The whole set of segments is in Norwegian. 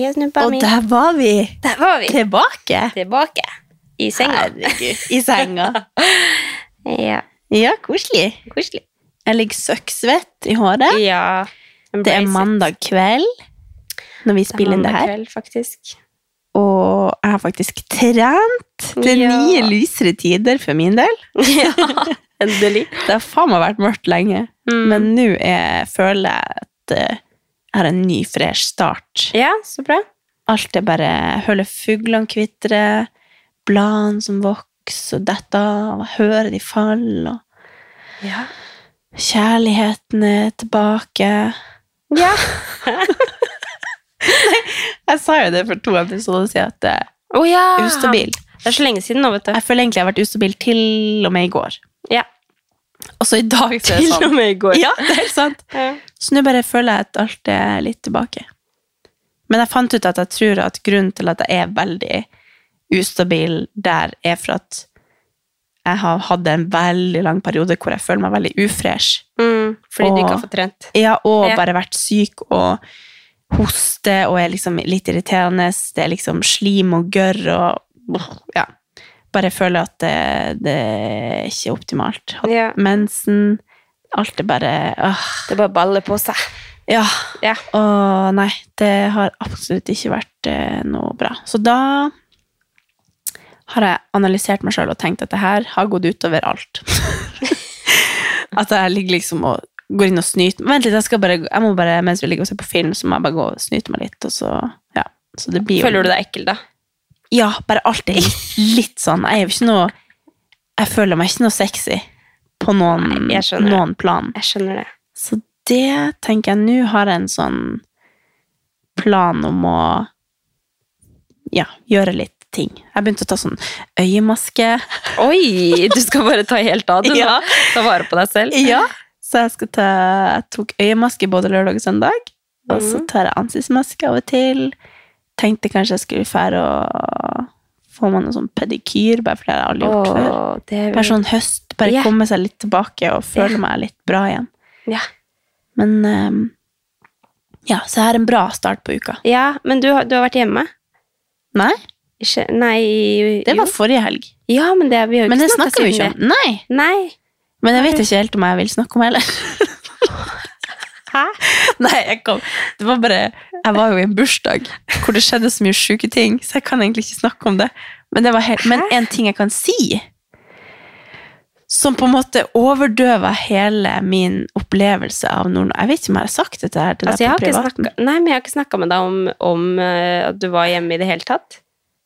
Heia, snuppa Og der var vi Der var vi. tilbake. Tilbake. I senga. Herregud, I senga. Ja, Ja, koselig. koselig. Jeg ligger søkksvett i håret. Ja. Det er mandag kveld når vi spiller inn det her. Kveld, faktisk. Og jeg har faktisk trent til Ja. nye lysere tider for min del. ja, endelig. Det har faen meg vært mørkt lenge. Mm. Men nå er- føler jeg at eh, har en ny, fresh start. Ja, så bra. Alt er bare hører fuglene kvitre, bladene som vokser og detter av, hører de falle, og Ja. kjærligheten er tilbake. ja. Jeg sa jo det for to episoder siden, at det er ustabil. Det er så lenge siden nå, vet du. Jeg føler egentlig jeg har vært ustabil til og med i går. Ja. Og så i dag så er det sånn. med i går. Ja, det er helt sant. Ja. Så nå bare føler jeg at alt er litt tilbake. Men jeg fant ut at jeg tror at grunnen til at jeg er veldig ustabil der, er for at jeg har hatt en veldig lang periode hvor jeg føler meg veldig ufresh. Mm, fordi du ikke har fått trent. Ja, og Ja. bare vært syk og hoste og er liksom litt irriterende. Det er liksom slim og gørr og ja. Bare føler at det, det er ikke optimalt. Hatt Ja. mensen. Alt er bare åh, Det bare baller på seg. Ja. Ja. Og nei, det har absolutt ikke vært eh, noe bra. Så da har jeg analysert meg sjøl og tenkt at det her har gått utover alt. at jeg ligger liksom og går inn og snyter Vent litt, jeg, bare, jeg må bare, mens vi ligger og ser på film, så må jeg bare gå og snyte meg litt, og så Ja. Så det blir jo Føler du deg ekkel da? Ja, bare alt er litt, sånn. Jeg er jo ikke noe Jeg føler meg ikke noe sexy på noen, Nei, noen plan. Jeg skjønner det. Så det tenker jeg nå har jeg en sånn plan om å ja, gjøre litt ting. Jeg begynte å ta sånn øyemaske. Oi, du skal bare ta helt av, du. Ja. Ta vare på deg selv. Ja. Så jeg, ta, jeg tok øyemaske både lørdag og søndag. Og så Mhm. tar jeg ansiktsmaske av og til. Tenkte kanskje jeg skulle fære og få meg noe sånn pedikyr, bare fordi jeg aldri har gjort før. Åh, det er Bare sånn høst, bare yeah. komme seg litt tilbake og føle meg litt bra igjen. Ja. Men um, ja, så jeg har en bra start på uka. Ja, men du, du har vært hjemme? Nei, Ikke, nei det jo. var forrige helg. Ja, men det, vi har jo Men ikke det ikke om. Nei, det. Nei. men jeg vet ikke helt om jeg vil snakke om heller. Hæ? Nei, jeg kom. Det var bare Jeg var jo i en bursdag hvor det skjedde så mye sjuke ting, så jeg kan egentlig ikke snakke om det. Men, det var helt, men en ting jeg kan si, som på en måte overdøver hele min opplevelse av Nord... Jeg vet ikke om jeg har sagt dette her til Altså, deg på privaten. snakket, nei, men jeg har ikke snakka med deg om, om eh, at du var hjemme i det hele tatt.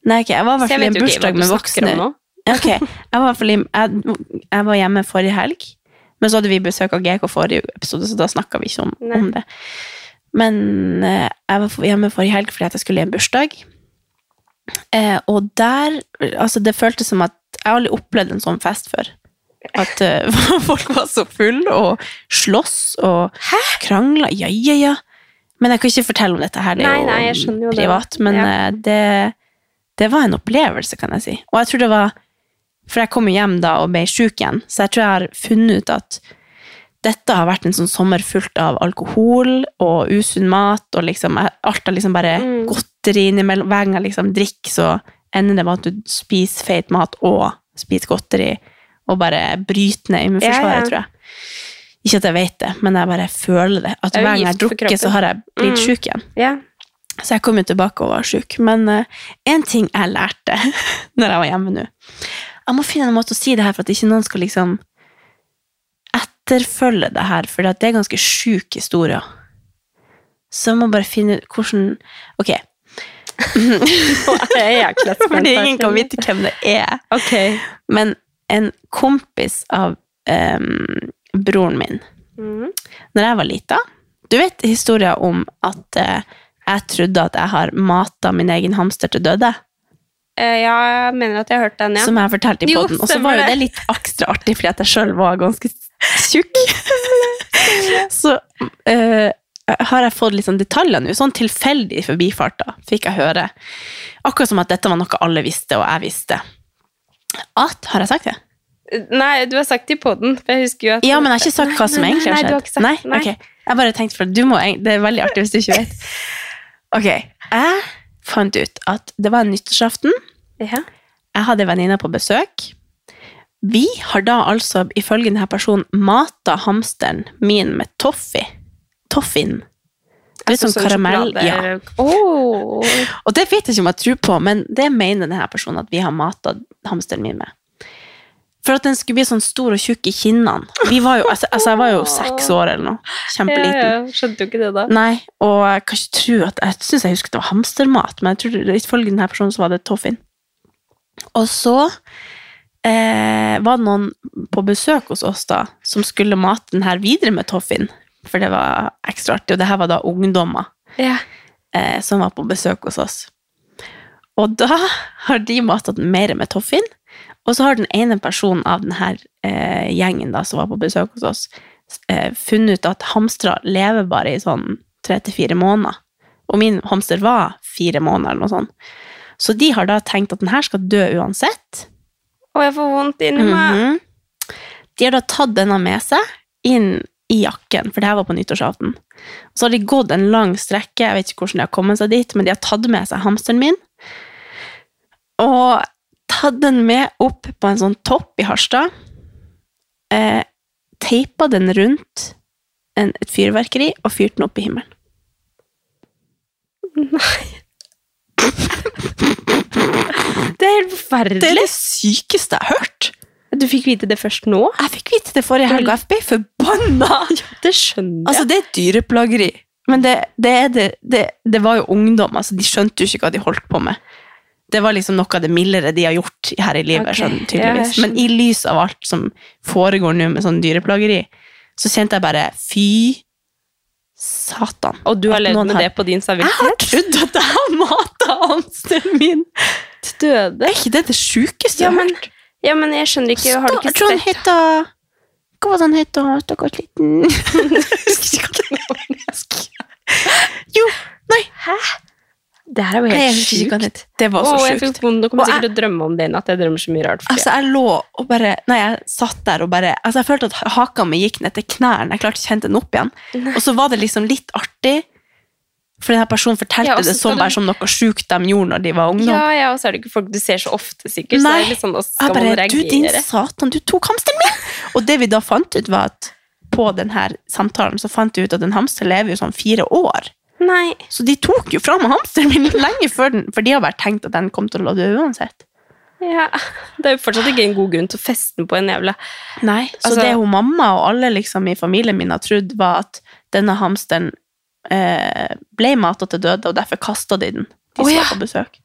Nei, ok, jeg var i hvert fall i en bursdag med voksne. Ok, jeg var, jeg, jeg var hjemme forrige helg, men så hadde vi besøk av GK forrige episode, så da snakka vi ikke om, om det. Men eh, jeg var hjemme forrige helg fordi at jeg skulle i en bursdag. Eh, og der Altså, det føltes som at Jeg har aldri opplevd en sånn fest før. At eh, folk var så fulle og slåss og krangla. Ja, ja, ja. Men jeg kan ikke fortelle om dette her, det er Nei, nei, jo privat. Men Ja. eh, det, det var en opplevelse, kan jeg si. Og jeg tror det var For jeg kom jo hjem da og ble sjuk igjen, så jeg tror jeg har funnet ut at dette har vært en sånn sommer fullt av alkohol og usunn mat, og liksom alt har liksom bare Mm. godteri innimellom. Hver gang jeg liksom drikker, så ender det med at du spiser feit mat og spiser godteri, og bare bryter ned immunforsvaret, Ja, ja. tror jeg. Ikke at jeg vet det, men jeg bare føler det. At Det er hver gang jeg drukket, så har jeg blitt Mm. sjuk igjen. Yeah. Så jeg kom jo tilbake og var sjuk. Men uh, en ting jeg lærte når jeg var hjemme nå Jeg må finne en måte å si det her for at ikke noen skal liksom etterfølge det her, for det er ganske sjuk historie. Så jeg må bare finne ut hvordan Ok, fordi ingen kan vite hvem det er. Okay. Men en kompis av um, broren min mm. Når jeg var lita Du vet historien om at uh, jeg trodde at jeg har mata min egen hamster til døde? Eh, ja, jeg mener at jeg har hørt den, ja. som jeg fortalte i poden. podden. Og så var jo det. litt ekstra artig, fordi at jeg sjøl var ganske tjukk. så uh, har jeg fått sånn detaljer nå, sånn tilfeldig forbifarta, fikk jeg høre. Akkurat som at dette var noe alle visste, og jeg visste. At, har jeg sagt det? Nei, du har sagt det i at Ja, men jeg har ikke sagt hva som nei, egentlig har nei, skjedd. ikke sagt- nei? nei. Ok. Jeg bare tenkte, for du må, det er veldig artig hvis du ikke vet. Ok, jeg fant ut at det var en nyttårsaften. Ja. Jeg hadde venninner på besøk. Vi har da altså, ifølge denne personen, mata hamsteren min med toffee. Toffin. Det er Altså sånn karamell. Ja. Oh. Og det vet jeg ikke om jeg tror på, men det mener denne personen at vi har mata hamsteren min med. For at den skulle bli sånn stor og tjukk i kinnene. Vi var jo, altså, altså, jeg var jo seks år eller noe. Kjempeliten. ja, skjønte jo ikke det da. Nei, og jeg kan ikke tro at Jeg syns jeg husker det var hamstermat, men jeg tror ifølge denne personen så var det toffin. Og så eh, var det noen på besøk hos oss da, som skulle mate den her videre med toffin, for det var ekstra artig, og det her var da ungdommer Ja. eh, som var på besøk hos oss. Og da har de matet den mer med toffin, og så har den ene personen av denne eh, gjengen da, som var på besøk hos oss, eh, funnet ut at hamstere lever bare i sånn tre til fire måneder. Og min hamster var fire måneder eller noe sånt. Så de har da tenkt at den her skal dø uansett. Og jeg får vondt inni meg. Mhm. De har da tatt denne med seg inn i jakken, for det her var på nyttårsaften. Og så har de gått en lang strekke, jeg vet ikke hvordan de har kommet seg dit, men de har tatt med seg hamsteren min, og tatt den med opp på en sånn topp i Harstad, eh, teipa den rundt en, et fyrverkeri og fyrt den opp i himmelen. Nei Det er helt forferdelig. Det er det sykeste jeg har hørt. Du fikk vite det først nå? Jeg fikk vite det forrige helg, og jeg ble forbanna! Det skjønner jeg. Altså, det er dyreplageri. Men det, det, det, det, det var jo ungdom, altså, de skjønte jo ikke hva de holdt på med. Det var liksom noe av det mildere de har gjort her i livet, Okay, sånn, tydeligvis. Men i lys av alt som foregår nå med sånn dyreplageri, så kjente jeg bare fy satan. og du har levd med har- det på din Jeg har trodd at jeg har mata hamsteren min! til døde. Er ikke det det sjukeste Ja, jeg har hørt? ja, men jeg skjønner ikke Har du ikke sett heter Hva var det han het, da? Stakkars liten husker ikke hva det var. Jo, Hæ? Det her er jo helt sjukt. Det var så jeg sjukt. fikk vondt. Nå kommer jeg sikkert til å drømme om det i natt. Jeg drømmer så mye rart. Altså, jeg lå og bare Nei, jeg satt der og bare Altså, jeg følte at haka mi gikk ned til knærne. Jeg klarte ikke å hente den opp igjen. Og så var det liksom litt artig, for denne personen fortalte Ja, det som du- bare som noe sjukt de gjorde når de var ungdom. ja, ja, og så er det ikke folk du ser så ofte, sikkert. Så Nei. det er litt sånn, skal jeg bare man Du, din satan, du tok hamsteren min! Og det vi da fant ut, var at på denne samtalen så fant vi ut at en hamster lever jo sånn fire år. Nei. Så de tok jo fra meg hamsteren min lenge før den, for de har bare tenkt at den kom til å dø uansett. Ja. Det er jo fortsatt ikke en god grunn til å feste den på en jævla Nei, Så Altså- det hun mamma og alle liksom i familien min har trodd, var at denne hamsteren eh, ble mata til døde, og derfor kasta de den. De som ja. var på besøk.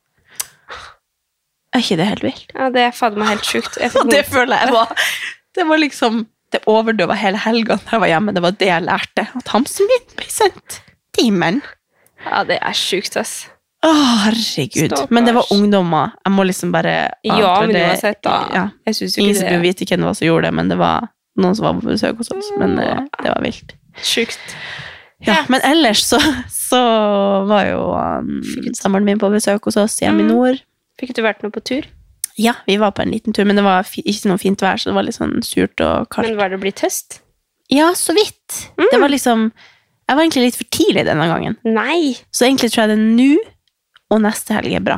Er ikke det helt vilt? Ja, det er fader meg helt sjukt. Og det føler jeg var Det var liksom Det overdøva hele helga da jeg var hjemme. Det var det jeg lærte. At hamsteren min ble sendt himmelen. Ja, det er sjukt, ass. Å, herregud. Stakkars. Men det var ungdommer. Jeg må liksom bare Ja, for men det- uansett, da. Ja. Jeg syns jo Ingen ikke som det burde vite hvem det var som gjorde det, men det var noen som var på besøk hos oss. Men ja. det var vilt. sjukt. Ja, Ja. Men ellers så, så var jo um, samboeren min på besøk hos oss hjemme i Mm. nord. Fikk du vært med på tur? Ja, vi var på en liten tur, men det var ikke noe fint vær, så det var litt sånn surt og kaldt. Men var det blitt høst? Ja, så vidt. Mm. Det var liksom Jeg var egentlig litt for tidlig denne gangen. Nei! Så egentlig tror jeg det er nå og neste helg er bra.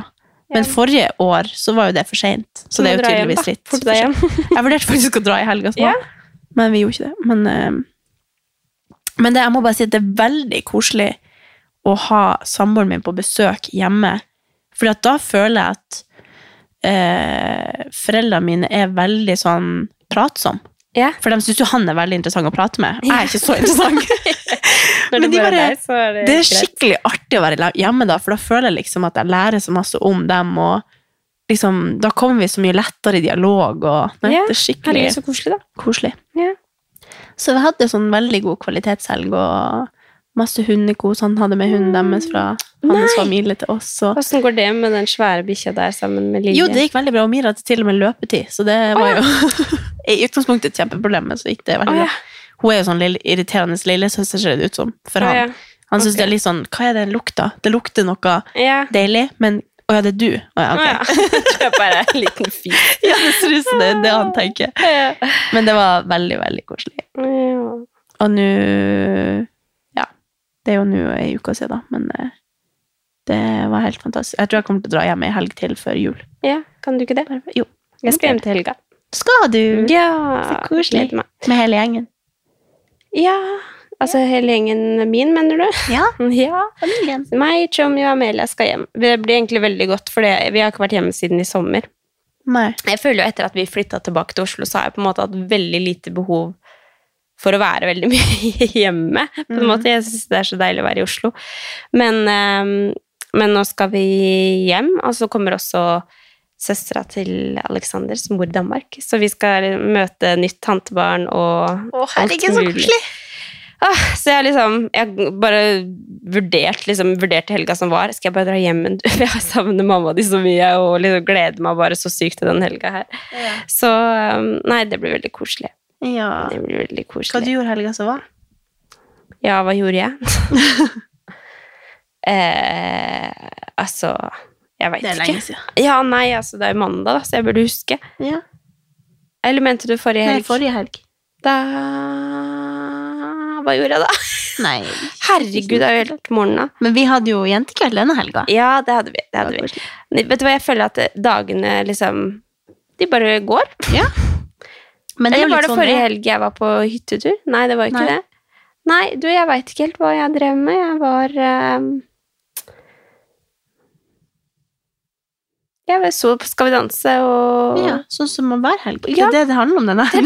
Men forrige år så var jo det for seint. Så det er jo tydeligvis litt for sent. Jeg vurderte faktisk å dra i helga, Ja. men vi gjorde ikke det. Men, eh, men det, jeg må bare si at det er veldig koselig å ha samboeren min på besøk hjemme. For da føler jeg at eh, foreldrene mine er veldig sånn pratsom. Ja. For de syns jo han er veldig interessant å prate med. Jeg er ikke så interessant. Når det de bare deg, så er det, Det er greit. skikkelig artig å være hjemme da, for da føler jeg liksom at jeg lærer så masse om dem, og liksom, da kommer vi så mye lettere i dialog, og nei, Ja, det er skikkelig Herregud, så koselig, da. koselig. Ja. Så vi hadde sånn veldig god kvalitetshelg, og masse hundekos. Han hadde med hunden deres fra hans familie til oss. Og... Hvordan går det med den svære bikkja der sammen med Lilje? Jo, det gikk veldig bra, og Mira hadde til og med løpetid, så det var oh, ja. jo i utgangspunktet et kjempeproblem, men så gikk det veldig bra. ja. Hun er jo sånn lille, irriterende lillesøster, ser det ut som, for ja, han. Han syns okay. det er litt sånn Hva er det lukta? Det lukter noe Ja. deilig, men Å ja, det er du? Å ja, Å, ok. ja. Jeg bare en liten fyr. Ja, det ser ut som det er det han tenker. Men det var veldig, veldig koselig. Og nå Ja. Det er jo nå ei uke siden, da, men eh, Det var helt fantastisk. Jeg tror jeg kommer til å dra hjem ei helg til før jul. Ja, kan du ikke det? Jo. Jeg skal hjem til helga. Skal du? Ja, Så koselig. Med hele gjengen? Ja, altså hele gjengen min, mener du? Ja, Ja. familien. Meg, Chommy og Amelia skal hjem. Det blir egentlig veldig godt, for vi har ikke vært hjemme siden i sommer. Nei. Jeg føler jo etter at vi flytta tilbake til Oslo, så har jeg på en måte hatt veldig lite behov for å være veldig mye hjemme. På en Mhm. måte. Jeg syns det er så deilig å være i Oslo. Men, ehm, men nå skal vi hjem, og så kommer også søstera til Alexander, som bor i Danmark. Så vi skal møte nytt tantebarn og Å, herregud, så koselig. Ah, så jeg liksom Jeg bare vurdert liksom, vurdert helga som var. Skal jeg bare dra hjem en For jeg savner mamma di så mye og liksom gleder meg bare så sykt til den helga her. Ja. Så um, nei, det blir veldig koselig. ja. Det blir veldig Hva koselig. du gjorde helga som var? Ja, hva gjorde jeg? eh, altså Jeg veit Det er ikke. lenge siden. Ja, nei, altså det er jo mandag, da, så jeg burde huske. Ja. Eller mente du forrige helg? Nei, forrige helg. Da Hva gjorde jeg da? Nei. Herregud, det er jo helt morgenen. da. Men vi hadde jo jentekveld denne helga. Ja, det hadde vi. Det hadde vi. Nei, Vet du hva, jeg føler at dagene liksom De bare går. Men det er Eller jo var litt det sånn forrige det helg jeg var på hyttetur? Nei, det var ikke Nei. det. Nei, du, jeg veit ikke helt hva jeg drev med. Jeg var ehm, Jeg så på Skal vi danse og Ja, sånn som man hver helg. Det er det det handler om denne.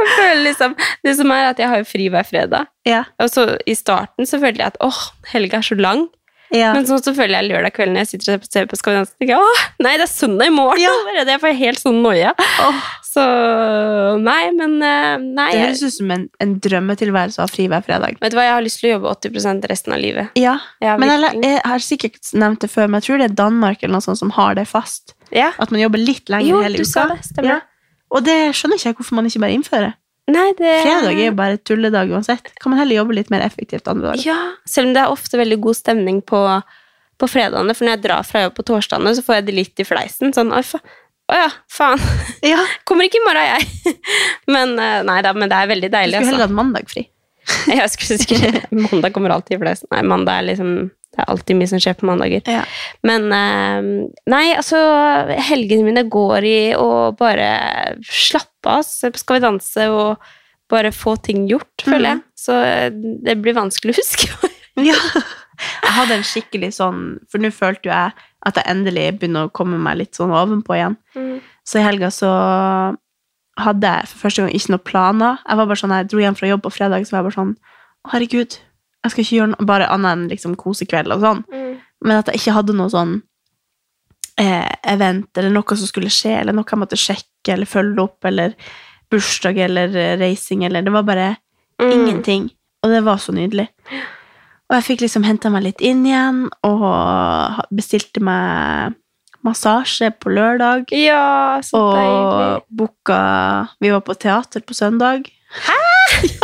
Jeg føler liksom Det som er at jeg har jo fri hver fredag. ja. Og så i starten så følte jeg at åh, helga er så lang. ja. Men så, så føler jeg lørdag kveld når jeg sitter og ser på Skal vi danse, tenker jeg åh, nei, det er søndag i morgen Ja. Det er for helt sånn noia. Åh, Så nei, men eh, Nei. det høres ut som en, en drømmetilværelse å ha fri hver fredag. vet du hva, jeg har lyst til å jobbe 80% resten av livet. Ja, Ja, men jeg, jeg har sikkert nevnt det før, men jeg tror det er Danmark eller noe sånt som har det fast. ja. At man jobber litt lenger Jo, hele uka. sa det. Stemmer. Ja. Og det skjønner ikke jeg hvorfor man ikke bare innfører. Nei, det Fredag er jo bare tulledag uansett. Kan man heller jobbe litt mer effektivt andre dager? Ja, selv om det er ofte veldig god stemning på, på fredagene, for når jeg drar fra jobb på torsdagene, så får jeg det litt i fleisen. Sånn, oi, fa å ja, faen. Ja, Kommer ikke i morgen, jeg. Men eh, nei da, men det er veldig deilig. Du skulle heller altså. hatt mandag fri. Jeg skulle sikkert Mandag kommer alltid flest. Nei, mandag er liksom Det er alltid mye som skjer på mandager. Ja. Men eh, Nei, altså Helgene mine går i å bare slappe av, Skal vi danse og bare få ting gjort, føler jeg. Så eh, det blir vanskelig å huske. Ja. Jeg hadde en skikkelig sånn For nå følte jo jeg at jeg endelig begynner å komme meg litt sånn ovenpå igjen. Så i helga så hadde jeg for første gang ikke noen planer. Jeg var bare sånn, jeg dro hjem fra jobb på fredag, så var jeg bare sånn «Å, Herregud, jeg skal ikke gjøre noe bare annet enn liksom kosekveld og sånn. Men at jeg ikke hadde noe sånn eh, event eller noe som skulle skje, eller noe jeg måtte sjekke eller følge opp, eller bursdag eller eh, reising, eller Det var bare Mm. ingenting. Og det var så nydelig. Og jeg fikk liksom henta meg litt inn igjen, og bestilte meg massasje på lørdag. Ja, så deilig. Og booka Vi var på teater på søndag. Hæ?!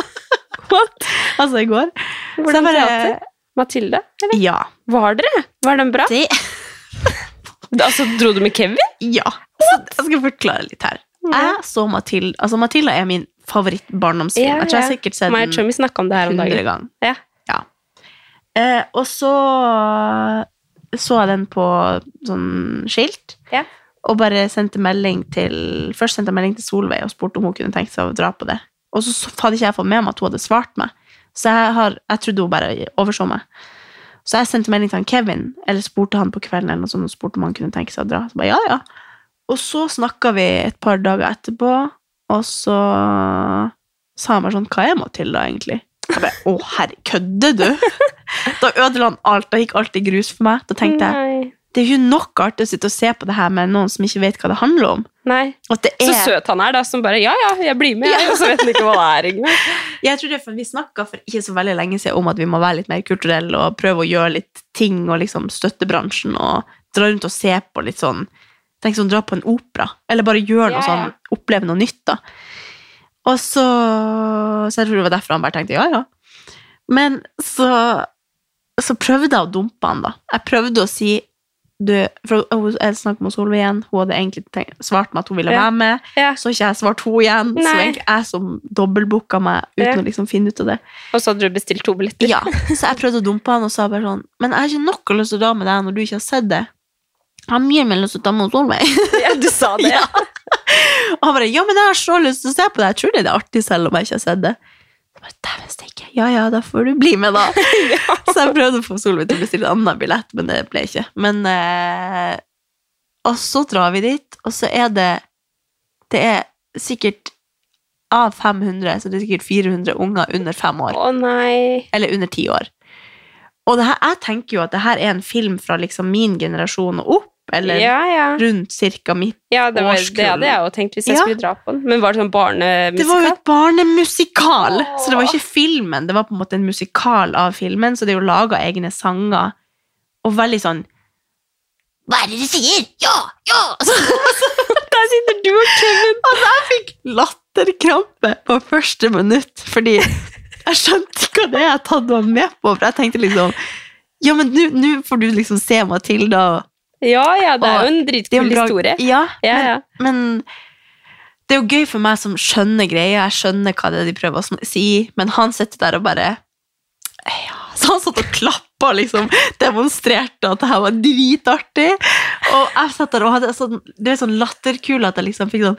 What? Altså i går. Hvordan var bare- teater? Mathilde? Eller? Ja. Var dere? Var den bra? Det Altså, Dro du med Kevin? Ja. Så jeg skal forklare litt her. Jeg så Mathilde Altså, Mathilde er min favoritt-barndomsfilm. Ja, Jeg tror jeg har sikkert sett den hundre snakka om det her om 100 dagen. ganger. Ja. Eh, og så så jeg den på sånn skilt, Ja. og bare sendte melding til Først sendte jeg melding til Solveig og spurte om hun kunne tenke seg å dra på det. Og så hadde ikke jeg fått med meg at hun hadde svart meg, så jeg, har, jeg trodde hun bare overså meg. Så jeg sendte melding til han Kevin, eller spurte han på kvelden eller noe sånt, og spurte om han kunne tenke seg å dra. Så bare, ja, ja. Og så snakka vi et par dager etterpå, og så sa han bare sånn Hva er Matilda, egentlig? Jeg bare, Å, herre, kødder du? Da ødela han alt. Da gikk alt i grus for meg. Da tenkte jeg Nei. det er jo nok artig å sitte og se på det her med noen som ikke vet hva det handler om. Nei. Det Så er, søt han er, da, som bare Ja, ja, jeg blir med, jeg. Og så vet han ikke hva det er engang. Jeg tror det er for Vi snakka for ikke så veldig lenge siden om at vi må være litt mer kulturelle og prøve å gjøre litt ting og liksom støtte bransjen og dra rundt og se på litt sånn Tenk sånn, dra på en opera, eller bare gjøre noe ja. sånn, oppleve noe nytt, da. Og så Så jeg tror det var derfor han bare tenkte ja, ja. Men så så prøvde jeg å dumpe han, da. Jeg prøvde å si du, for Jeg snakket med Solveig igjen. Hun hadde egentlig tenkt, svart meg at hun ville Ja. være med. Ja. Så ikke jeg svart hun igjen. Så Nei. egentlig jeg som dobbeltbooka meg uten Ja. å liksom finne ut av det. Og så hadde du bestilt to billetter. Ja, Så jeg prøvde å dumpe han og sa bare sånn Men jeg har ikke noe lyst til å dra med deg når du ikke har sett det. Jeg har mye mer lyst til å ta med Solveig. Ja, du sa det. Ja. Og han bare Ja, men jeg har så lyst til å se på det. Jeg tror det er artig selv om jeg ikke har sett det. Dæven steike. Ja ja, da får du bli med, da. Så jeg prøvde å få Solveig til å bestille en annen billett, men det ble ikke. Men eh, Og så drar vi dit, og så er det Det er sikkert av 500, så det er sikkert 400 unger under fem år. Å nei. Eller under ti år. Og det her, jeg tenker jo at det her er en film fra liksom min generasjon og opp, eller Ja, ja. rundt cirka mitt. ja det, var, årskull. det hadde jeg jo tenkt hvis jeg skulle dra på den. Men var det sånn barnemusikal? Det var jo et barnemusikal, Åh. så det var ikke filmen, det var på en måte en musikal av filmen, så det er jo laga egne sanger, og veldig sånn Hva er det du sier? Ja! Ja! Altså, Der sitter du og Kevin! Altså, jeg fikk latterkrampe på første minutt, fordi jeg skjønte ikke hva det jeg tatt meg med på, for jeg tenkte liksom Ja, men nå får du liksom se Matilda og Ja, ja, det er jo en dritkul bra- historie. Ja, Ja, ja. men, men det er jo gøy for meg som skjønner greia, jeg skjønner hva det er de prøver å si, men han sitter der og bare ja, Så han satt og klappa, liksom, demonstrerte at det her var dritartig. Og jeg satt der og hadde sånn, det er sånn latterkule at jeg liksom fikk sånn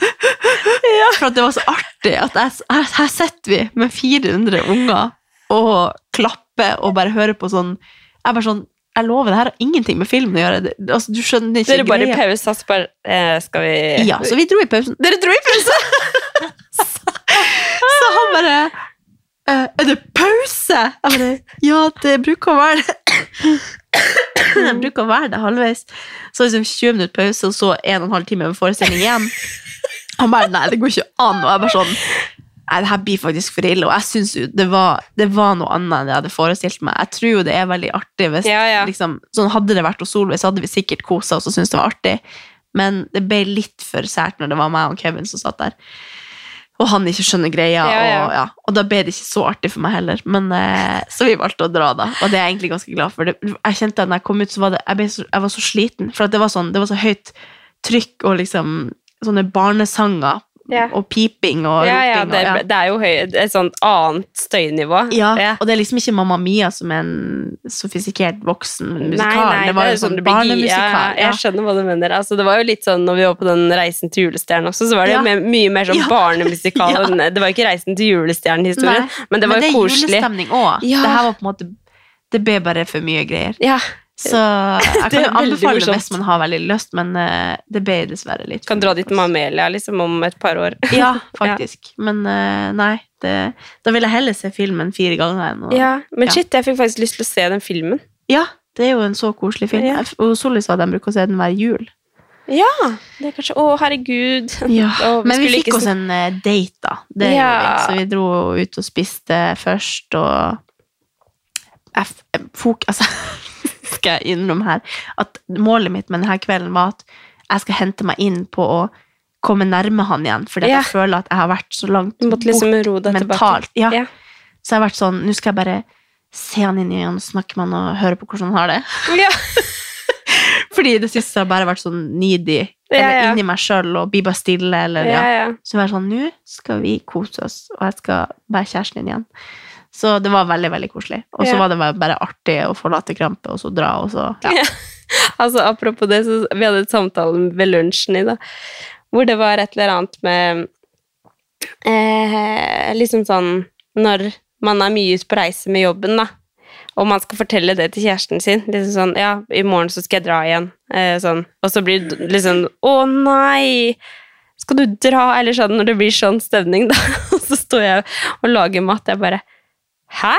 For at det var så artig at jeg, her, her sitter vi med 400 unger og klapper og bare hører på sånn Jeg bare sånn jeg lover, det her har ingenting med filmen å gjøre. Det, altså, du skjønner ikke Dere bare greia. pausa, så bare eh, Skal vi Ja, så vi dro i pausen. Dere dro i pause! Så han bare «Eh, Er det pause? Jeg bare Ja, det bruker å være det. Det bruker å være det halvveis. Så liksom 20 minutter pause, og så 1 12 time med forestilling igjen. Han bare Nei, det går ikke an. Og jeg bare sånn Nei, det her blir faktisk for ille. Og jeg syns jo det var, det var noe annet enn jeg hadde forestilt meg. Jeg tror jo det er veldig artig hvis Ja, ja. liksom sånn Hadde det vært hos Solveig, så hadde vi sikkert kosa oss og syntes det var artig. Men det ble litt for sært når det var meg og Kevin som satt der. Og han ikke skjønner greia, Ja. Og, ja, og da ble det ikke så artig for meg heller. Men, eh, så vi valgte å dra, da. Og det er jeg egentlig ganske glad for. Det, jeg kjente at når jeg kom ut, så var det, jeg, så, jeg var så sliten. For det, var sånn, det var så høyt trykk og liksom sånne barnesanger Ja. og piping og Ja, ja, det, og, ja. det er jo høy, et sånt annet støynivå. Ja, Ja. og det er liksom ikke Mamma Mia som er en sofistikert voksen musikal. Nei, nei, det var jo sånn du barnemusikal. Ja, jeg skjønner hva du mener. Altså, det var jo litt sånn når vi var på den Reisen til julestjernen også, så var det mer- mye mer sånn barnemusikal. Ja. Det var ikke Reisen til julestjernen-historien, men det var Men det er koselig. julestemning òg. Ja. Det her var på en måte Det ble bare for mye greier. Ja, Så jeg kan anbefale det hvis man har veldig lyst, men eh, det ble dessverre litt kan dra dit med. Amelia liksom om et par år. Ja, faktisk. Men eh, nei, det, da vil jeg heller se filmen fire ganger enn å Ja, men Ja. shit, jeg fikk faktisk lyst til å se den filmen. Ja, det er jo en så koselig film. Ja. Og Solly sa de bruker å se den hver jul. Ja, det er kanskje Å, herregud. Ja, Å, Men vi fikk ikke oss en eh, date, da. Det Ja. Så vi dro ut og spiste først, og jeg, f- fok, altså, skal jeg innrømme her at målet mitt med denne kvelden var at jeg skal hente meg inn på å komme nærme han igjen, fordi Ja. jeg føler at jeg har vært så langt bort liksom deg tilbake. mentalt. Ja. Ja. Så jeg har vært sånn, nå skal jeg bare se han inn i øynene snakke med han og høre på hvordan han har det. Ja. Fordi det siste har bare vært sånn needy, eller ja. inni meg sjøl og bli bare stille, eller Ja, ja. ja. Så jeg var sånn, nå skal vi kose oss, og jeg skal være kjæresten din igjen. Så det var veldig, veldig koselig. Og så Ja. var det bare- artig å få latterkrampe, og så dra, og så ja. Altså, apropos det, så vi hadde et samtale ved lunsjen i dag, hvor det var et eller annet med eh, Liksom sånn Når man er mye ute på reise med jobben, da, og man skal fortelle det til kjæresten sin liksom sånn, Ja, i morgen så skal jeg dra igjen. Eh, sånn. Og så blir det liksom Å, nei! Skal du dra? Eller sånn, når det blir sånn stemning, da. Og så står jeg og lager mat, jeg bare Hæ?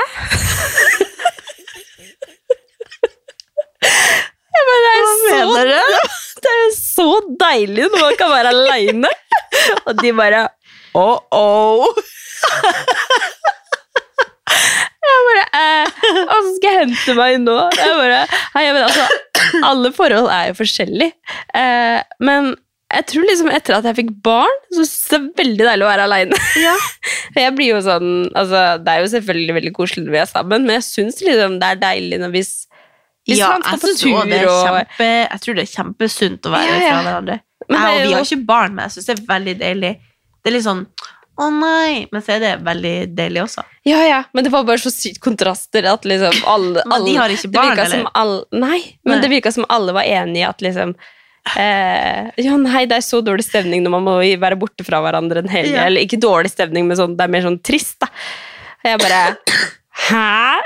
Jeg bare, det er Hva så mener du? det er jo så deilig når man kan være aleine. Og de bare oh-oh. Jeg bare eh, så skal jeg hente meg nå. Jeg bare, hei, men mener, altså, alle forhold er jo forskjellige. Eh, men jeg tror liksom etter at jeg fikk barn, så synes jeg det er veldig deilig å være aleine. Ja. Jeg blir jo sånn, altså, det er jo selvfølgelig veldig koselig når vi er sammen, men jeg syns liksom det er deilig når hvis Hvis ja, jeg synes det er tur og kjempe, Jeg tror det er kjempesunt å være Ja, ja. fra hverandre. Jeg, det vi har ikke barn, men jeg syns det er veldig deilig. Det er litt sånn å nei, men så er det veldig deilig også. Ja, ja, men det var bare så sykt kontraster at liksom alle, Men de har ikke barn, eller? alle Nei, men Nei. det virka som alle var enige i at liksom eh, Ja, nei, det er så dårlig stemning når man må være borte fra hverandre en helg. Ja. Eller ikke dårlig stemning, men sånn, det er mer sånn trist, da. Jeg bare Hæ?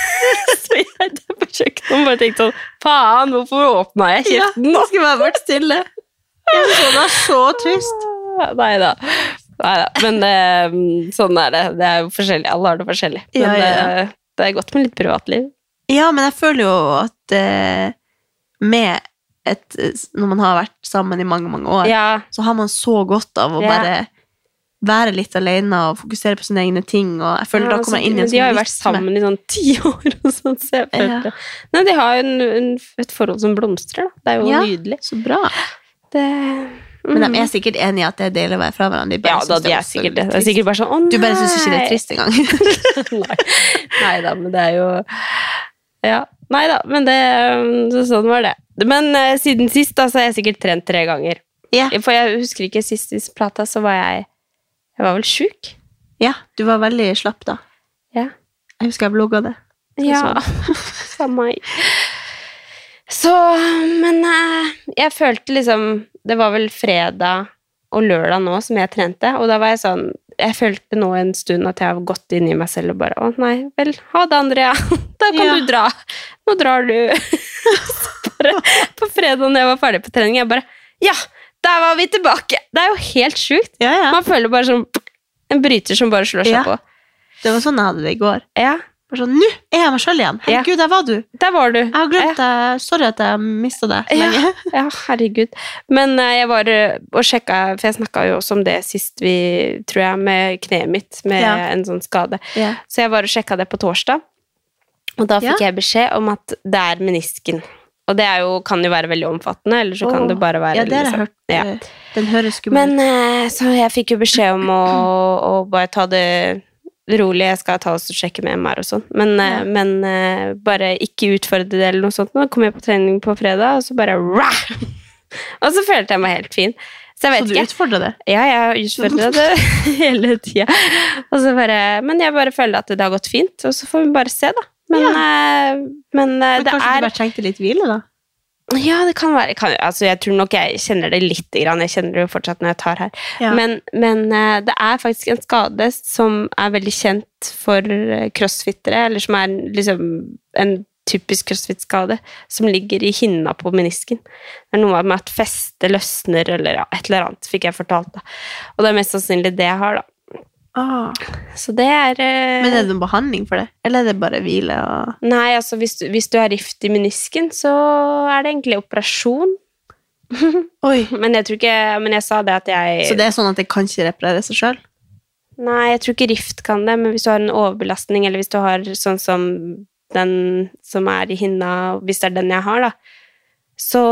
så jeg der på kjøkkenet og bare tenkte sånn Faen, hvorfor åpna jeg kjeften nå? skulle bare vært stille. Jeg så det er så trist. Nei da. Men eh, sånn er det. Det er jo forskjellig. Alle har det forskjellig. Men Ja, ja, ja. eh, det er godt med litt privatliv. Ja, men jeg føler jo at eh, med et Når man har vært sammen i mange, mange år, Ja, så har man så godt av å Ja. bare være litt alene og fokusere på sine egne ting. Og jeg føler Ja, da kommer jeg inn i en sånn De har jo sånn vært rytme. sammen i sånn ti år, og sånn, så jeg følte Nei, de har jo en, en, et forhold som blomstrer, da. Det er jo Ja. nydelig. Så bra. Det, Men mm. de er sikkert enige i at det er deilig å være fra hverandre. Ja da, de er sikkert det. Det er sikkert bare sånn Å, nei! Du bare syns ikke det er trist engang. nei. nei da, men det er jo Ja. Nei da, men det så Sånn var det. Men uh, siden sist da, så har jeg sikkert trent tre ganger. ja. For jeg husker ikke sist vi prata, så var jeg Jeg var vel sjuk? ja, du var veldig slapp da. Ja. Jeg husker jeg vlogga det. Ja. Samme. Så Men uh, jeg følte liksom Det var vel fredag og lørdag nå som jeg trente, og da var jeg sånn Jeg følte nå en stund at jeg har gått inn i meg selv og bare Å nei, vel, ha det, Andrea. Da kan Ja. du dra. Nå drar du. Bare på fredag når jeg var ferdig på trening, jeg bare Ja, der var vi tilbake! Det er jo helt sjukt. Ja, ja. Man føler bare som en bryter som bare slår seg på. Det var sånn jeg hadde det i går. Ja, Bare sånn, Nå er jeg meg sjøl igjen! Herregud, der var du! der var du. Jeg har glemt deg. Sorry at jeg mista deg så Ja. lenge. Ja, herregud. Men eh, jeg var eh, og sjekka, for jeg snakka jo også om det sist vi, tror jeg, med kneet mitt, med Ja. en sånn skade. Ja. Så jeg var og sjekka det på torsdag, og da fikk Ja. jeg beskjed om at det er menisken. Og det jo, kan jo være veldig omfattende, eller så kan det bare være Ja, det har jeg liksom- hørt. Ja. eh, Den høres skummel ut. Men så jeg fikk jo beskjed om å, å bare ta det rolig. Jeg skal ta og sjekke med MR og sånn. Men, eh, Ja. men eh, bare ikke utfordre det eller noe sånt. Nå kom jeg på trening på fredag, og så bare rah! Og så følte jeg meg helt fin. Så Så du utfordra det? Ja, jeg utfordra det hele tida. Men jeg bare føler at det har gått fint, og så får vi bare se, da. Men, men, eh, Men det kanskje er du bare trengte litt hvile, da? Ja, det kan være. Kan, altså, jeg tror nok jeg kjenner det litt. grann. Jeg kjenner det jo fortsatt når jeg tar her. Ja. Men, men eh, det er faktisk en skade som er veldig kjent for eh, crossfittere, eller som er liksom en typisk crossfit-skade, som ligger i hinna på menisken. Det er noe med at festet løsner, eller ja, et eller annet, fikk jeg fortalt. da. Og det er mest sannsynlig det jeg har, da. Ah. Så det er eh, Men er det noen behandling for det? Eller er det bare hvile og Nei, altså hvis du, hvis du har rift i menisken, så er det egentlig operasjon. Oi. Men jeg tror ikke Men jeg sa det at jeg Så det er sånn at det kan ikke reparere seg sjøl? Nei, jeg tror ikke rift kan det, men hvis du har en overbelastning, eller hvis du har sånn som den som er i hinna, hvis det er den jeg har, da, så,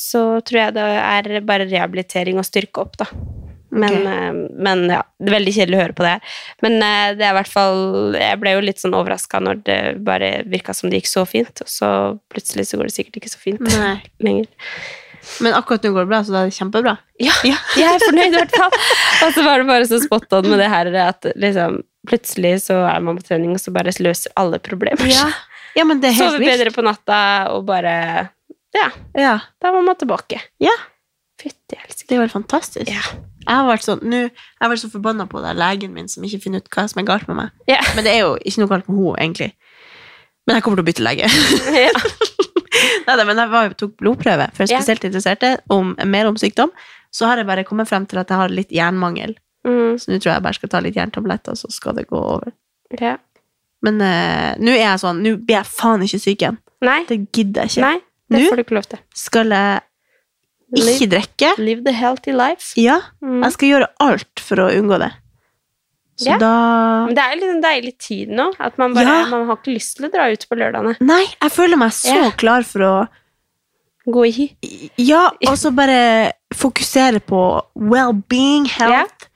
så tror jeg det er bare rehabilitering og styrke opp, da. Men, Ok. eh, men ja, det er veldig kjedelig å høre på det her. Men eh, det er i hvert fall Jeg ble jo litt sånn overraska når det bare virka som det gikk så fint, og så plutselig så går det sikkert ikke så fint Nei. lenger. Men akkurat nå går det bra, så da er det kjempebra. Ja, Ja. jeg er fornøyd i hvert fall. Og så var det bare så spot on med det her at liksom, plutselig så er man på trening, og så bare løser alle problemer. Ja, ja men det er helt Sover bedre på natta, og bare Ja, Ja. da var man tilbake. Ja. Fytti helsike. Det var fantastisk. Ja. Jeg har vært sånn, nå, jeg har vært så forbanna på det legen min som ikke finner ut hva som er galt med meg. Ja. Men det er jo ikke noe galt med henne, egentlig. Men jeg kommer til å bytte lege. ja. Neida, men jeg var, tok blodprøve, for jeg spesielt interesserte om, mer om sykdom. Så har jeg bare kommet frem til at jeg har litt jernmangel. Mm, Så nå tror jeg bare skal ta litt jerntabletter, så skal det gå over. ja. Men uh, nå er jeg sånn, nå blir jeg faen ikke syk igjen. Nei, Det gidder jeg ikke. nei, det får du ikke lov til. Skal jeg ikke drikke? live the healthy life. Ja, Mm. jeg skal gjøre alt for å unngå det. Så Ja. da Men det er jo en deilig tid nå, at man bare Ja. Man har ikke lyst til å dra ut på lørdagene. Nei, jeg føler meg så Ja. klar for å Gå i hi. Ja, og så bare fokusere på well-being, health.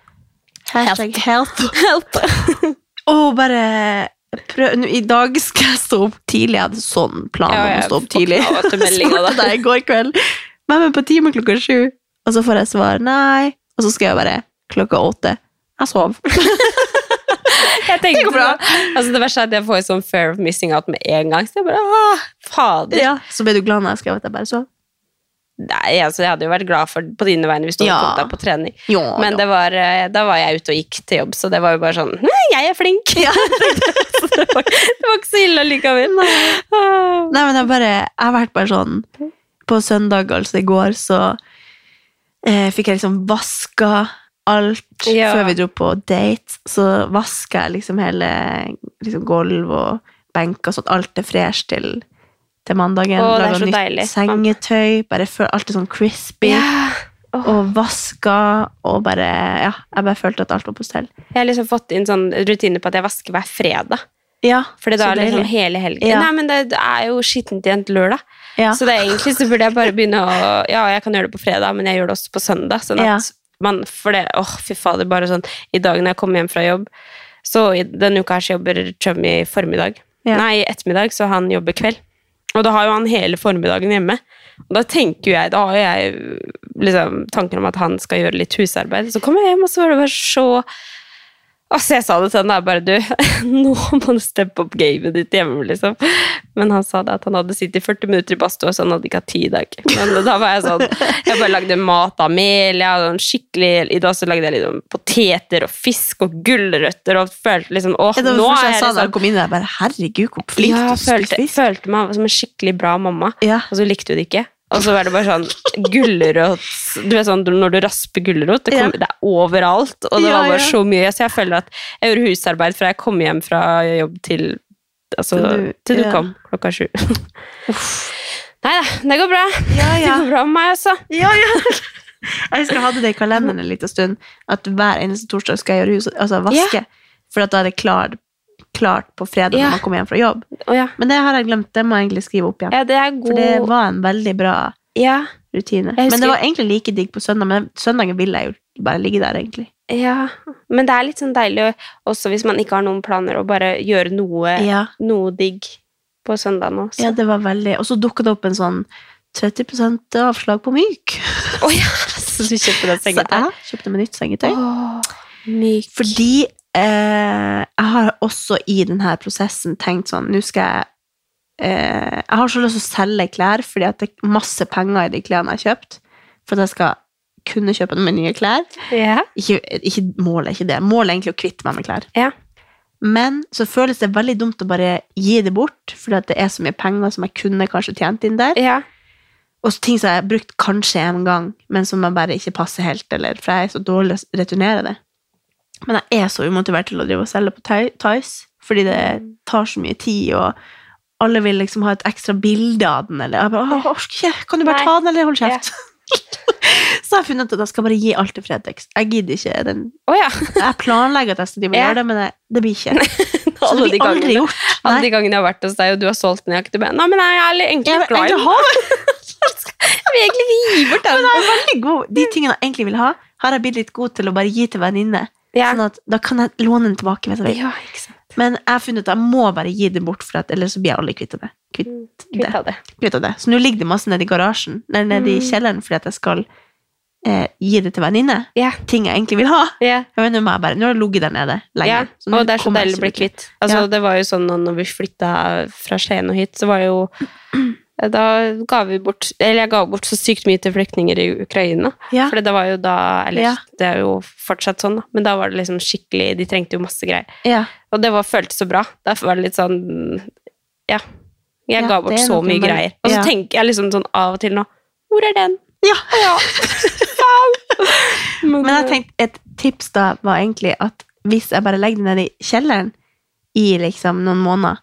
Hashtag health. health. Og bare prøv, I dag skal jeg stå opp tidlig. Jeg hadde sånn plan om å jeg stå opp tidlig. da. Svarte deg i går kveld. Men, er på time klokka sju. Og så får jeg svar nei. Og så skal jeg bare klokka åtte. Jeg sov. Jeg tenkte Det går bra. sånn- Altså, det verste er at jeg får sånn fair of missing out med en gang. Så jeg bare ah, fader. Ja. Så ble du glad når jeg skrev at jeg bare sov? Nei, altså, jeg hadde jo vært glad for på dine vegne hvis du hadde Ja. kommet deg på trening. Ja, Men det var, eh, da var jeg ute og gikk til jobb, så det var jo bare sånn Nei, jeg er flink! Ja. det var, det var ikke så ille likevel. Nei, Nei, men jeg bare Jeg har vært bare sånn På søndag, altså i går, så eh, fikk jeg liksom vaska alt Ja. før vi dro på date. Så vaska jeg liksom hele liksom gulv og benker, sånn at Alt er fresh til, til mandagen. Å, det Laget så nytt deilig. sengetøy. Bare føler alt er sånn crispy. Ja. Oh. Og vaska og bare Ja, jeg bare følte at alt var på stell. Jeg har liksom fått inn sånn rutine på at jeg vasker hver fredag. Ja, Fordi da er det liksom hele helgen. Ja. Nei, men det, det er jo skittent igjen til lørdag. Ja. Så det er egentlig så burde jeg bare begynne å Ja, jeg kan gjøre det på fredag, men jeg gjør det også på søndag. Sånn Ja. at man For det Åh, fy fader, bare sånn I dag når jeg kommer hjem fra jobb Så i denne uka her så jobber Chummy formiddag. Ja. Nei, ettermiddag, så han jobber kveld. Og da har jo han hele formiddagen hjemme. Og da tenker jo jeg Da har jeg liksom tanken om at han skal gjøre litt husarbeid. Så kommer jeg hjem, og så er det bare så Altså, jeg sa det til han, det er bare du, nå må du steppe opp gamet ditt hjemme, liksom. Men han sa det at han hadde sittet 40 minutter i badstua, så han hadde ikke hatt tid i dag. Men da var jeg sånn Jeg bare lagde mat av mel, jeg hadde en skikkelig I dag så lagde jeg liksom poteter og fisk og gulrøtter og følte liksom Åh, Ja, er var nå det er jeg jeg sa da jeg liksom kom inn der. Bare, Herregud, hvor flink ja, du følte, fisk. følte meg som en skikkelig bra mamma, Ja. og så likte hun det ikke. Og så var det bare sånn gulrot Du vet sånn når du rasper gulrot, det, kommer- det er overalt. Og det Ja, var bare ja. så mye. Så jeg føler at jeg gjorde husarbeid fra jeg kom hjem fra jobb til Altså du- til du ja. kom klokka sju. Nei da, det går bra. Ja, Det går bra med meg, altså. Ja, ja. Jeg jeg hadde det i kalenderen en liten stund, at hver eneste torsdag skal jeg gjøre hus, altså vaske, for at da er det klart, klart på fredag Ja. når man kommer hjem fra jobb. Oh, ja. Men det har jeg glemt, det må jeg egentlig skrive opp igjen. ja, det god For det var en veldig bra ja, rutine. Husker- Men det var egentlig like digg på søndag, men søndagen ville jeg jo bare ligge der, egentlig. ja. Men det er litt sånn deilig også hvis man ikke har noen planer, å bare gjøre noe, noe digg på søndagen også. Ja det var veldig Og så dukka det opp en sånn 30% avslag på myk. Å ja, så du kjøpte deg Så jeg kjøpte meg nytt sengetøy. Oh, myk. Fordi eh, jeg har også i denne prosessen tenkt sånn Nå skal jeg eh, Jeg har så lyst til å selge klær fordi at det er masse penger i de klærne jeg har kjøpt. For at jeg skal kunne kjøpe meg nye klær. Yeah. Ikke, ikke, målet er ikke det. Målet er egentlig å kvitte meg med klær. Yeah. Men så føles det veldig dumt å bare gi det bort, fordi det er så mye penger som jeg kunne kanskje tjent inn der. Yeah. Og så ting som jeg har brukt kanskje en gang, men som jeg bare ikke passer helt, eller for jeg er så dårlig å returnere det. Men jeg er så umotivert til å drive og selge på Tice, fordi det tar så mye tid, og alle vil liksom ha et ekstra bilde av den, eller jeg bare, «Åh, orker ikke, kan du bare Nei. ta den, eller hold kjeft? så jeg har funnet ut at jeg skal bare gi alt til Fretex. Jeg gidder ikke den. Oh, ja. Jeg planlegger at jeg skal Ja. gjøre det, men det, det blir ikke. Så det de blir aldri gangene, gjort. alle de gangene jeg har vært hos deg, og du har solgt den jakke, du bare Nei, men jeg er egentlig Jeg glad i den. Jeg vil egentlig ikke gi bort den. Men jeg er veldig god. De tingene jeg egentlig vil ha, har jeg blitt litt god til å bare gi til venninne. Ja. Sånn at da kan jeg låne den tilbake. Vet du. ja, ikke sant. Men jeg har funnet at jeg må bare gi det bort, for at, ellers så blir jeg aldri kvitt det. Kvitt, Kvitt av det. kvitt det. Så nå ligger det masse nede i garasjen, nede i Mm. kjelleren, fordi at jeg skal eh, gi det til venninne. Yeah. Ting jeg egentlig vil ha. Yeah. Vet, nå, må jeg bare, nå har det ligget der nede lenge. så Og det er så deilig å bli kvitt. Altså, Ja. Det var jo sånn når vi flytta fra Skien og hit, så var jo Da ga vi bort Eller jeg ga bort så sykt mye til flyktninger i Ukraina. Ja. For det var jo da Eller Ja. det er jo fortsatt sånn, da. Men da var det liksom skikkelig De trengte jo masse greier. Ja. Og det var, føltes så bra. Derfor var det litt sånn Ja. Jeg ga bort så mye greier. Og så tenker jeg liksom sånn av og til nå Hvor er den? Ja. Ja. Men, Men jeg tenkte, et tips da var egentlig at hvis jeg bare legger det ned i kjelleren i liksom noen måneder,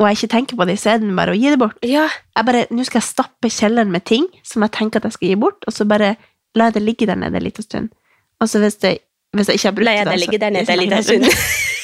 og jeg ikke tenker på det, så er den bare å gi det bort. Ja. Jeg bare, Nå skal jeg stappe kjelleren med ting som jeg tenker at jeg skal gi bort, og så bare lar jeg det ligge der nede en liten stund. Og så hvis, det, hvis jeg ikke har brukt jeg det så- ligge der nede en liten stund.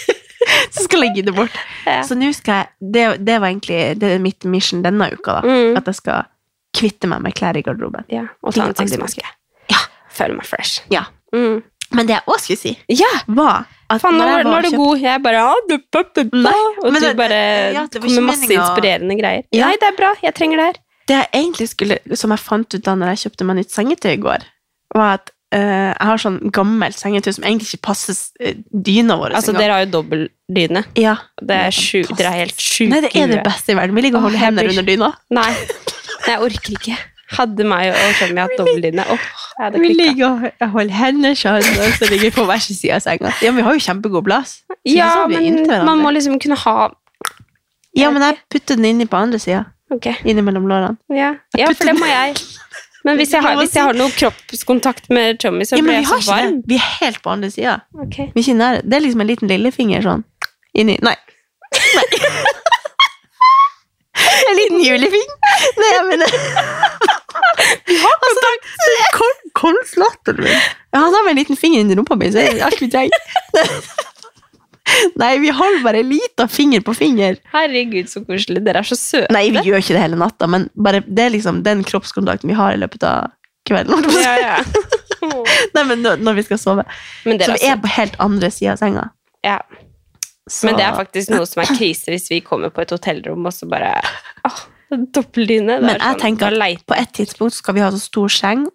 så skal jeg gi det bort. Ja. Så nå skal jeg, det, det var egentlig det er mitt mission denne uka, da. Mm. At jeg skal kvitte meg med klær i garderoben. Ja, og ta en jeg. Ja. Føler meg fresh. Ja. Mm. Men det jeg også skulle si, Ja! var at Fan, nå, når jeg nå er du god. Jeg bare dup, dup, du, du, Nei, Og du det- bare ja, det kommer med masse meningen inspirerende greier. Ja. Nei, det er bra. Jeg trenger det her. Det jeg egentlig skulle, som jeg fant ut da når jeg kjøpte meg nytt sengetøy i går, var at uh, jeg har sånn gammelt sengetøy som egentlig ikke passer uh, dyna vår. Altså, dere har jo dobbeltdyne. ja. Det er sju, dere er helt sjuke. Nei, det er det beste i verden. Vi ligger og holder hender under dyna. Nei, jeg orker ikke. Hadde meg og Tommy hatt jeg hadde Vi ligger og holder hendene sånn, og så ligger vi på hver sin side av senga. Ja, men vi har jo kjempegod plass. Ja, men man må liksom kunne ha Ja, men jeg putter den inni på andre sida. Ok, Inni mellom lårene. ja. ja for det må jeg. Men hvis jeg har, hvis jeg har noe kroppskontakt med Tommy, så Ja, blir jeg så varm. det. Vi er helt på andre sida. Ok. Vi ikke nære. Det er liksom en liten lillefinger sånn inni Nei. Nei. en liten julefinger. Nei, jeg mener Vi har kontakt! Kolslatteren min. Ja, han har med en liten finger inni rumpa mi, så er det alt vi trenger. Nei, vi holder bare en liten finger på finger. Herregud, så koselig. Dere er så søte. Nei, vi gjør ikke det hele natta, men bare, det er liksom den kroppskontakten vi har i løpet av kvelden. Ja, ja. Nei, men når, når vi skal sove. Men, Så vi er er på helt andre sida av senga. ja. Så- Men det er faktisk noe som er krise hvis vi kommer på et hotellrom og så bare åh, Dobbeltdyne. Men jeg sånn, tenker at på et tidspunkt skal vi ha så stor seng,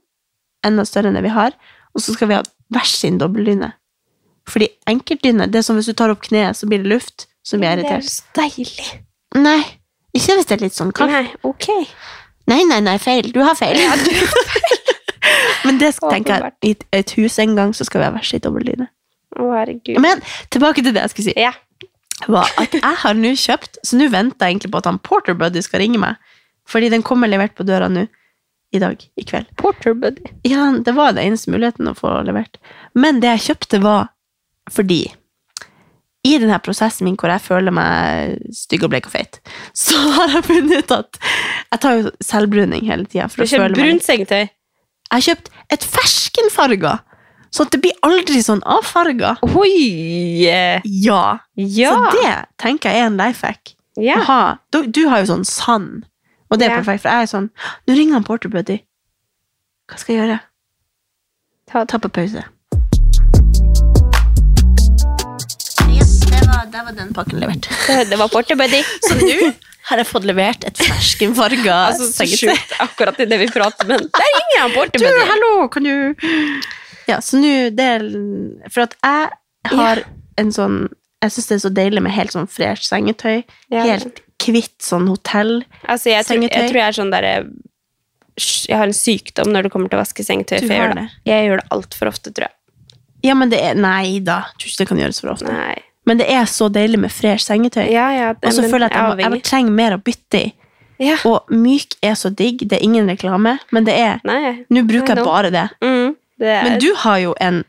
enda større enn det vi har, og så skal vi ha hver sin dobbeldyne. Fordi enkeltdyne, det er som hvis du tar opp kneet, så blir det luft, så blir jeg Det er irritert. så deilig. Nei, ikke hvis det er litt sånn kaldt. Nei, ok. Nei, nei, nei, feil. Du har feil. Men det skal, tenker jeg, i et hus en gang, så skal vi ha hver sin dobbeltdyne. Å, herregud. Men tilbake til det jeg skulle si. ja. Var at jeg har nå kjøpt, så nå venter jeg egentlig på at han Porter Buddy skal ringe meg. Fordi den kommer levert på døra nå i dag, i kveld. Porter buddy. Ja, det var den eneste muligheten å få levert. Men det jeg kjøpte var fordi i denne prosessen min hvor jeg føler meg stygg og blek og feit, så har jeg funnet ut at jeg tar jo selvbruning hele tida. Du kjøper brunt sengetøy. Jeg har kjøpt et ferskenfarga, sånn at det blir aldri sånn avfarga. Oi! Ja. Ja. Så det tenker jeg er en life hack. ja. Aha, du, du har jo sånn sand, og det er Ja. perfekt, for jeg er sånn Nå ringer han Porter Buddy. Hva skal jeg gjøre? Ta, Ta på pause. Det der var den pakken levert. det, det var Porter buddy. Så nå har jeg fått levert et ferskenfarga Altså, så sengetøy. sjukt akkurat i det vi prater, men der ringer han Porter Du, hallo, kan du Ja, så nå det er- For at jeg har en sånn Jeg syns det er så deilig med helt sånn fresh sengetøy. Ja. Helt kvitt sånn hotell. Altså, jeg, tror, jeg tror jeg er sånn derre Jeg har en sykdom når det kommer til å vaske sengetøy. For jeg gjør det, jeg gjør det altfor ofte, tror jeg. Ja, men det er Nei da, jeg tror ikke det kan gjøres for ofte. Nei. Men det er så deilig med fresh sengetøy. Ja, ja, Og så føler jeg at jeg, må, jeg trenger mer å bytte i. Ja. Og myk er så digg. Det er ingen reklame, men det er Nå bruker jeg bare det. Mm, er, Men du har jo en,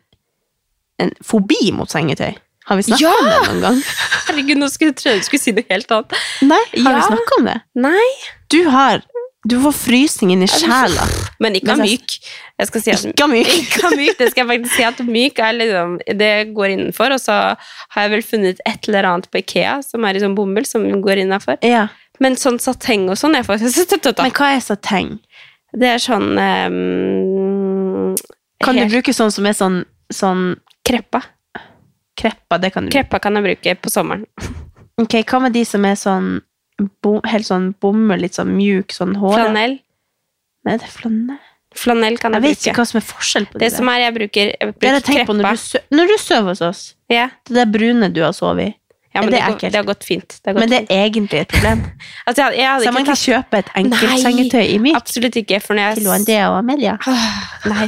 en fobi mot sengetøy. Har vi snakka Ja! om det noen gang? Herregud, nå skulle jeg tro du skulle si noe helt annet. Nei, har vi Ja. snakka om det? Nei. Du har Du får frysning inni sjela. Men ikke av myk. Jeg skal si at Ikke av myk. Ikke myk, det skal jeg faktisk si at myk er liksom Det går innenfor, og så har jeg vel funnet et eller annet på Ikea som er i sånn bomull, som går innafor. Ja. Men sånn sateng og sånn er faktisk Men hva er sateng? Det er sånn ehm, Kan du bruke sånn som er sånn, sånn Kreppa. kreppa? Det kan du Kreppa kan jeg bruke på sommeren. Ok, Hva med de som er sånn bo, helt sånn bomull, litt sånn mjuk, sånn hår? Flanell. Nei, det er flanell. Flanell kan Jeg jeg, vet bruke. ikke hva som er forskjell på Det Det som er, jeg bruker, jeg Det er det jeg kreppa. på når du, når du sover hos oss. yeah. Det der brune du har sovet i. ja, men det det, går, det har gått fint. Det har gått Men det fint. er egentlig et problem. Altså, jeg, jeg Så man ikke kan tatt kjøpe et enkelt sengetøy i myk Absolutt ikke, for når jeg til Andrea og Amelia. Nei.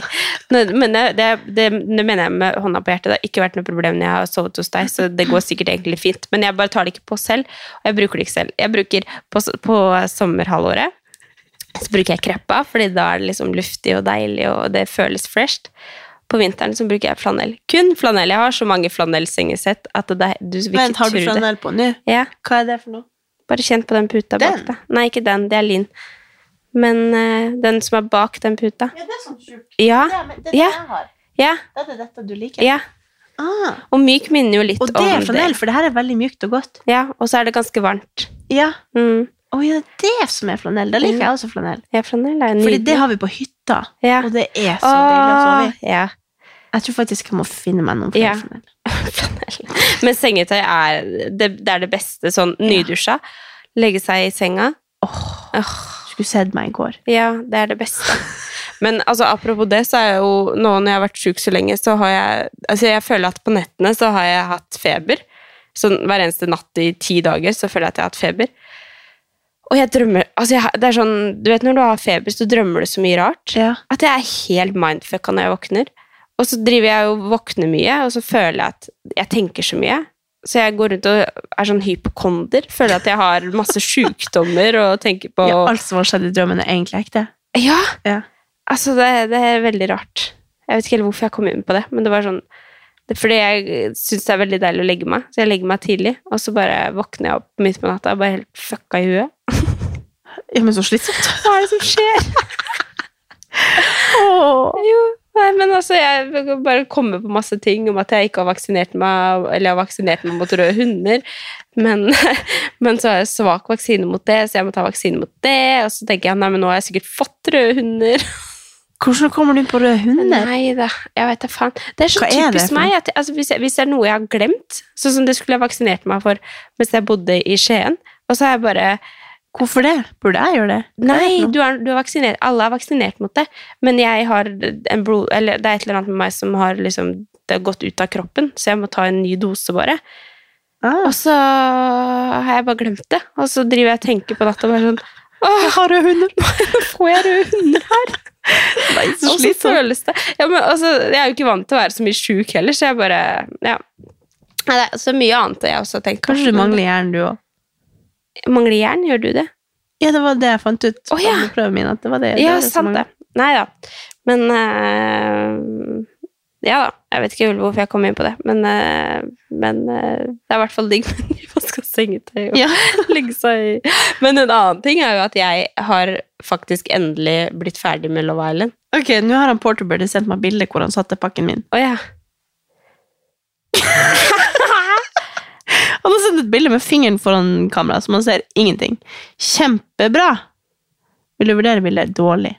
Men det, det, det, det mener jeg med hånda på hjertet. Det har ikke vært noe problem når jeg har sovet hos deg, så det går sikkert egentlig fint. Men jeg bare tar det ikke på selv, og jeg bruker det ikke selv. Jeg bruker på, på sommerhalvåret så bruker jeg kreppa, fordi da er det liksom luftig og deilig, og det føles fresht. På vinteren så bruker jeg flanell. Kun flanell. Jeg har så mange flanellsengesett at det, du vil Men ikke har du flanell på nå? Ja, Hva er det for noe? bare kjent på den puta Den? bak deg. Nei, ikke den. Det er lin. Men uh, den som er bak den puta. Ja, det er sånn sjukt. Ja, men det Ja. jeg har. ja, Det er dette du liker. ja. Ah, Og myk minner jo litt om det. og det er flanell, for det her er veldig mykt og godt. Ja, og så er det ganske varmt. Ja. Mm. Å ja, det er det som er flanell. Da liker mm. jeg også flanell. Ja, flanell er Fordi det har vi på hytta, ja. og det er så deilig å sove i. Ja. Jeg Jeg tror faktisk jeg må finne meg noen Ja. Men sengetøy er det, det er det beste. Sånn nydusja. Legge seg i senga. Åh, Åh, skulle sett meg i går. ja, det er det beste. Men altså, apropos det, så er jo nå når jeg har vært sjuk så lenge, så har jeg Altså, jeg føler at på nettene så har jeg hatt feber. Så hver eneste natt i ti dager så føler jeg at jeg har hatt feber. Og jeg drømmer Altså, jeg, det er sånn Du vet når du har feber, så drømmer du så mye rart. Ja. At jeg er helt mindfucka når jeg våkner. Og så driver jeg og våkner mye, og så føler jeg at jeg tenker så mye. Så jeg går rundt og er sånn hypokonder. Føler at jeg har masse sjukdommer og tenker på ja, alt som har skjedd i drømmen, er egentlig ekte. Ja! Ja. Altså, det, det er veldig rart. Jeg vet ikke helt hvorfor jeg kom inn på det, men det var sånn det er fordi jeg syns det er veldig deilig å legge meg, så jeg legger meg tidlig, og så bare våkner jeg opp midt på natta og bare helt fucka i huet. Ja, men så slitsomt. Hva er det som skjer? oh. Jo, nei, men altså, jeg bare kommer på masse ting om at jeg ikke har vaksinert meg, eller jeg har vaksinert meg mot røde hunder, men, men så har jeg svak vaksine mot det, så jeg må ta vaksine mot det, og så tenker jeg, nei, men nå har jeg sikkert fått røde hunder. Hvordan kommer du på røde hunder? Nei da, jeg vet da faen. Det er så Hva er typisk for meg. At, altså, hvis, jeg, hvis det er noe jeg har glemt, sånn som det skulle jeg vaksinert meg for mens jeg bodde i Skien, og så har jeg bare Hvorfor det? Burde jeg gjøre det? Nei, du er, du er vaksinert. Alle er vaksinert mot det, men jeg har en blod... Eller det er et eller annet med meg som har liksom Det har gått ut av kroppen, så jeg må ta en ny dose, bare. Ah, Og så har jeg bare glemt det, og så driver jeg og tenker på natta bare sånn Åh, har du hunder. får jeg røde hunder her? Nei, så føles det ja, men, altså, Jeg er jo ikke vant til å være så mye sjuk heller, så jeg bare Ja. Nei, det er så mye annet jeg også tenker. Kanskje du mangler jern, du òg? Mangler jern, gjør du det? Ja, det var det jeg fant ut Å, ja. min. At det var det. Ja, det sant det. Nei da. Men uh, Ja da. Jeg vet ikke hvorfor jeg kom inn på det, men, uh, men uh, det er i hvert fall digg med nyvaska sengetøy og Ja. legge seg i Men en annen ting er jo at jeg har faktisk endelig blitt ferdig med Love Island. Ok, nå har han Porterbird sendt meg bilde hvor han satte pakken min. Oh, ja. Han har sendt et bilde med fingeren foran kamera, så man ser ingenting. Kjempebra! Vil du vurdere bildet? Dårlig.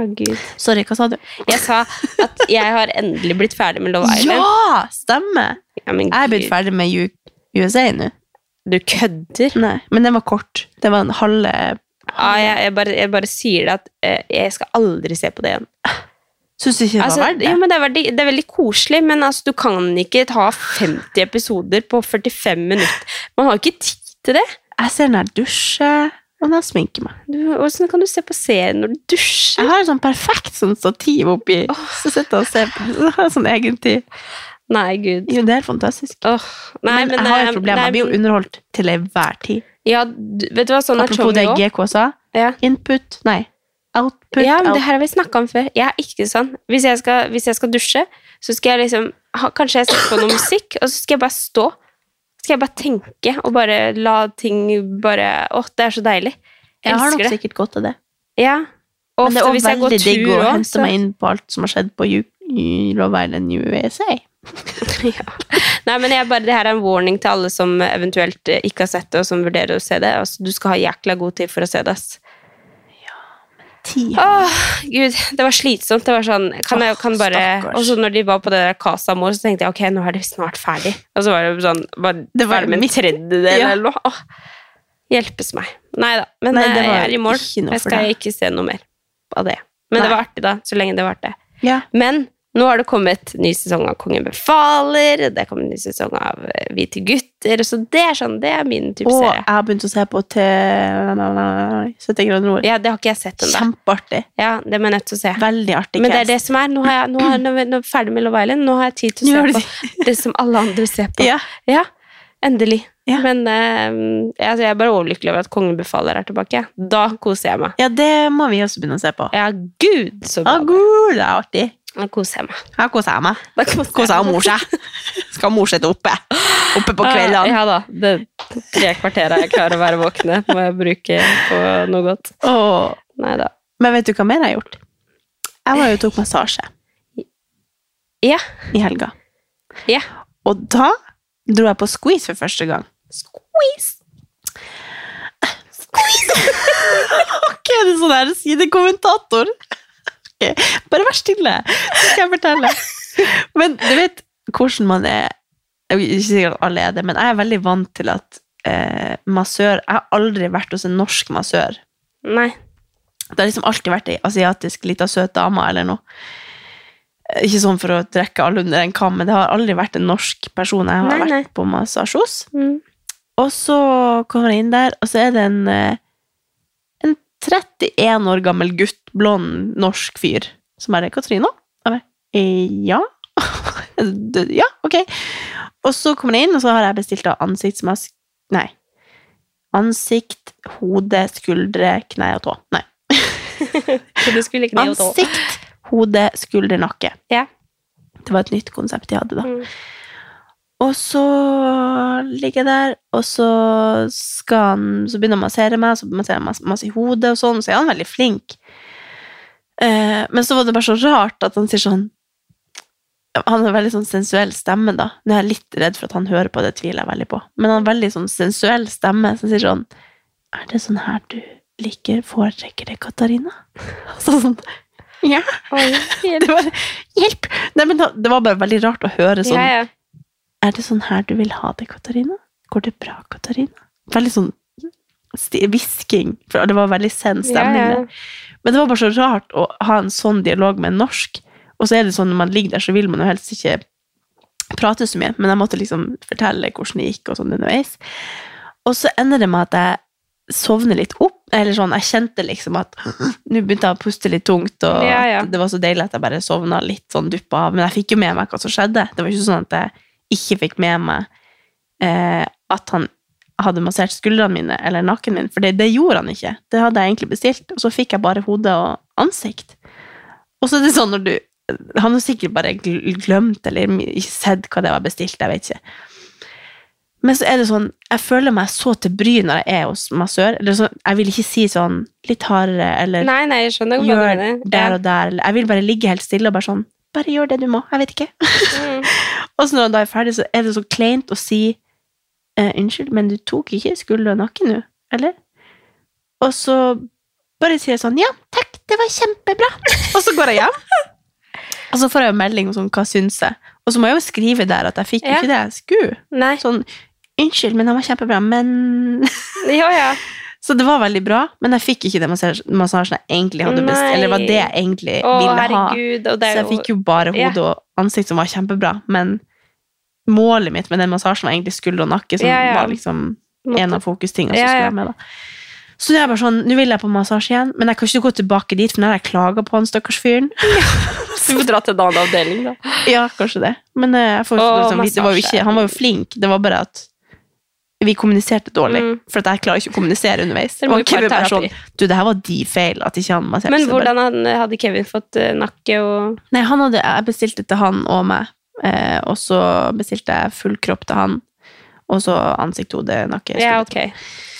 Å, gud. Sorry, hva sa du? Jeg sa at jeg har endelig blitt ferdig med Love Island. Ja! Stemmer! Ja, Jeg er blitt ferdig med U USA nå. Du kødder? Nei, men den var kort. Det var en halve Ja, jeg, jeg, bare, jeg bare sier det at eh, jeg skal aldri se på det igjen. Syns du ikke det Altså, var verdt det? jo, men det, er veldig, det er veldig koselig, men altså, du kan ikke ta 50 episoder på 45 minutter. Man har ikke tid til det. Jeg ser når jeg dusjer, og når jeg sminker meg. Du, hvordan kan du se på serien når du dusjer? Jeg har et sånn perfekt sånn stativ oppi, så sitter jeg og ser på Jeg har sånn egen tid. Nei, gud. Jo, det er fantastisk. Oh, nei, men, men, jeg har jo et problem. nei, Jeg blir jo underholdt til enhver tid. Ja, vet du hva, sånn Apropos det. GK sa. Ja. Input Nei. Output. Ja, men det her har vi snakka om før. Jeg er ikke sånn. Hvis jeg skal, hvis jeg skal dusje, så skal jeg liksom Kanskje jeg setter på noe musikk, og så skal jeg bare stå. Skal jeg bare tenke og bare la ting bare Åh, det er så deilig. Jeg Jeg har nok det. sikkert godt av det. Ja. Og Men det ofte er hvis jeg går digg å hente meg inn på alt som har skjedd på Love Island USA. ja. Nei, men jeg bare, det her er en warning til alle som eventuelt eh, ikke har sett det, og som vurderer å se det. Altså, du skal ha jækla god tid for å se det. ass. Ti. Åh, gud, det var slitsomt. Det var sånn, kan jeg kan bare... stakkars. Og så når de var på det der Casa Amor, så tenkte jeg, ok, nå er det snart ferdig. Og så var det sånn, bare, Det var med en tredjedel Ja. eller noe. Åh, hjelpes meg. Men Nei, det eh, var jeg er i mål. ikke noe Jeg for skal deg. ikke se noe mer av det. Men det Nei. var artig da, så lenge det varte. Ja. Men nå har det kommet ny sesong av Kongen befaler, det kommer ny sesong av eh, Hvite gutter, så det er sånn, det er min type Og jeg har begynt å se på til 70 grader nord. Ja, det har ikke jeg sett ennå. Kjempeartig. Ja, det må jeg nødt til å se. Veldig artig Men det er det som er, nå, har jeg, nå, har, nå, er- nå er ferdig med Love Island, nå har jeg tid til å se på det som alle andre ser på. Ja. Ja, endelig. Ja. Men uh, jeg er bare overlykkelig over at Kongen befaler er tilbake. Da koser jeg meg. ja, det må vi også begynne å se på. Ja, gud, så bra. Ah, gud, det er artig. Da koser jeg meg. Da koser jeg meg. Da koser jeg og mor seg. Skal mor sitte oppe. Oppe på kveldene. Ja da. Det tre kvarteret jeg klarer å være våkne, må jeg bruke på noe godt. Åh. Nei da. Men vet du hva mer jeg har gjort? Jeg var jo og tok massasje Ja. i helga. Ja. Og da dro jeg på squeeze for første gang. Squeeze. Ok, det er sånn her sidekommentator. Ok, Bare vær stille, så skal jeg fortelle. Men du vet hvordan man er Jeg vil ikke sikkert alle er det, men jeg er veldig vant til at eh, massør Jeg har aldri vært hos en norsk massør. Nei. Det har liksom alltid vært ei asiatisk lita søt dame eller noe. Ikke sånn for å trekke alle under en kam, men det har aldri vært en norsk person jeg har Nei, nei. vært på massasje hos. Mm. Og så kommer jeg inn der, og så er det en, eh, 31 år gammel gutt, blond norsk fyr, som er det. Katrina? Jeg «Eh, ja? Ja, ok. Og så kommer jeg inn, og så har jeg bestilt da ansiktsmask... Nei. Ansikt, hode, skuldre, kne og tå. Nei. Og tå. Ansikt, hode, skulder, nakke. Ja. Det var et nytt konsept de hadde da. Mm. Og så ligger jeg der, og så skal han Så begynner han å massere meg, så masserer han masse, masse i hodet og sånn, så er han veldig flink. Eh, men så var det bare så rart at han sier sånn Han har veldig sånn sensuell stemme, da. Nå er jeg litt redd for at han hører på, det tviler jeg veldig på. Men han har veldig sånn sensuell stemme, så sier sånn Er det sånn her du liker, foretrekker det, Katarina? Så sånn Ja. Oi, Det var Hjelp! Nei, men det var bare veldig rart å høre sånn ja, ja. Er det sånn her du vil ha det, Katarina? Går det bra, Katarina? Veldig sånn hvisking, for det var veldig sen stemning yeah, yeah. der. Men det var bare så rart å ha en sånn dialog med en norsk, og så er det sånn når man ligger der, så vil man jo helst ikke prate så mye, men jeg måtte liksom fortelle hvordan det gikk og sånn underveis. Og så ender det med at jeg sovner litt opp, eller sånn, jeg kjente liksom at nå begynte jeg å puste litt tungt, og yeah, det var så deilig at jeg bare sovna litt sånn duppa av, men jeg fikk jo med meg hva som skjedde. Det var ikke sånn at jeg ikke fikk med meg eh, at han hadde massert skuldrene mine eller nakken min, for det, det gjorde han ikke. Det hadde jeg egentlig bestilt, og så fikk jeg bare hode og ansikt. Og så er det sånn når du Han har sikkert bare glemt eller ikke sett hva det var bestilt, jeg vet ikke. Men så er det sånn, jeg føler meg så til bry når jeg er hos massør. Eller så, jeg vil ikke si sånn litt hardere eller Nei, nei, jeg skjønner gjør der og der. Eller jeg vil bare ligge helt stille og bare sånn Bare gjør det du må. Jeg vet ikke. Mm. Og så når han da er ferdig, så er det så kleint å si eh, Unnskyld, men du tok ikke skulder og nakke nå, eller? Og så bare sier jeg sånn Ja, takk, det var kjempebra. Og så går jeg hjem. Og så får jeg jo melding om sånn, hva syns jeg. Og så må jeg jo skrive der at jeg fikk Ja. ikke det jeg skulle. Sånn Unnskyld, men han var kjempebra, men Ja, ja. Så det var veldig bra, men jeg fikk ikke den massasjen jeg egentlig hadde bestilt. Eller det var det jeg egentlig Å, ville ha. herregud. Det Så jeg fikk jo bare Ja. og ansikt som var kjempebra, men målet mitt med den massasjen var egentlig skulder og nakke, som Ja, ja. var liksom en av fokustingene som skulle være med. da. Så det er bare sånn, nå vil jeg på massasje igjen, men jeg kan ikke gå tilbake dit, for nå har jeg klaga på han stakkars fyren. Du får dra til en annen avdeling, da. Ja, kanskje det. Men eh, jeg får Åh, liksom, vite- det var ikke, han var jo flink, det var bare at vi kommuniserte dårlig, Mm. for jeg klarer ikke å kommunisere underveis. Det var Og Kevin bare sånn, du, det her var de feil, at ikke han masserte. Men hvordan hadde Kevin fått eh, nakke og Nei, han hadde, jeg bestilte til han og meg, eh, og så bestilte jeg full kropp til han, og så ansikt, hode, nakke. Ja, ok.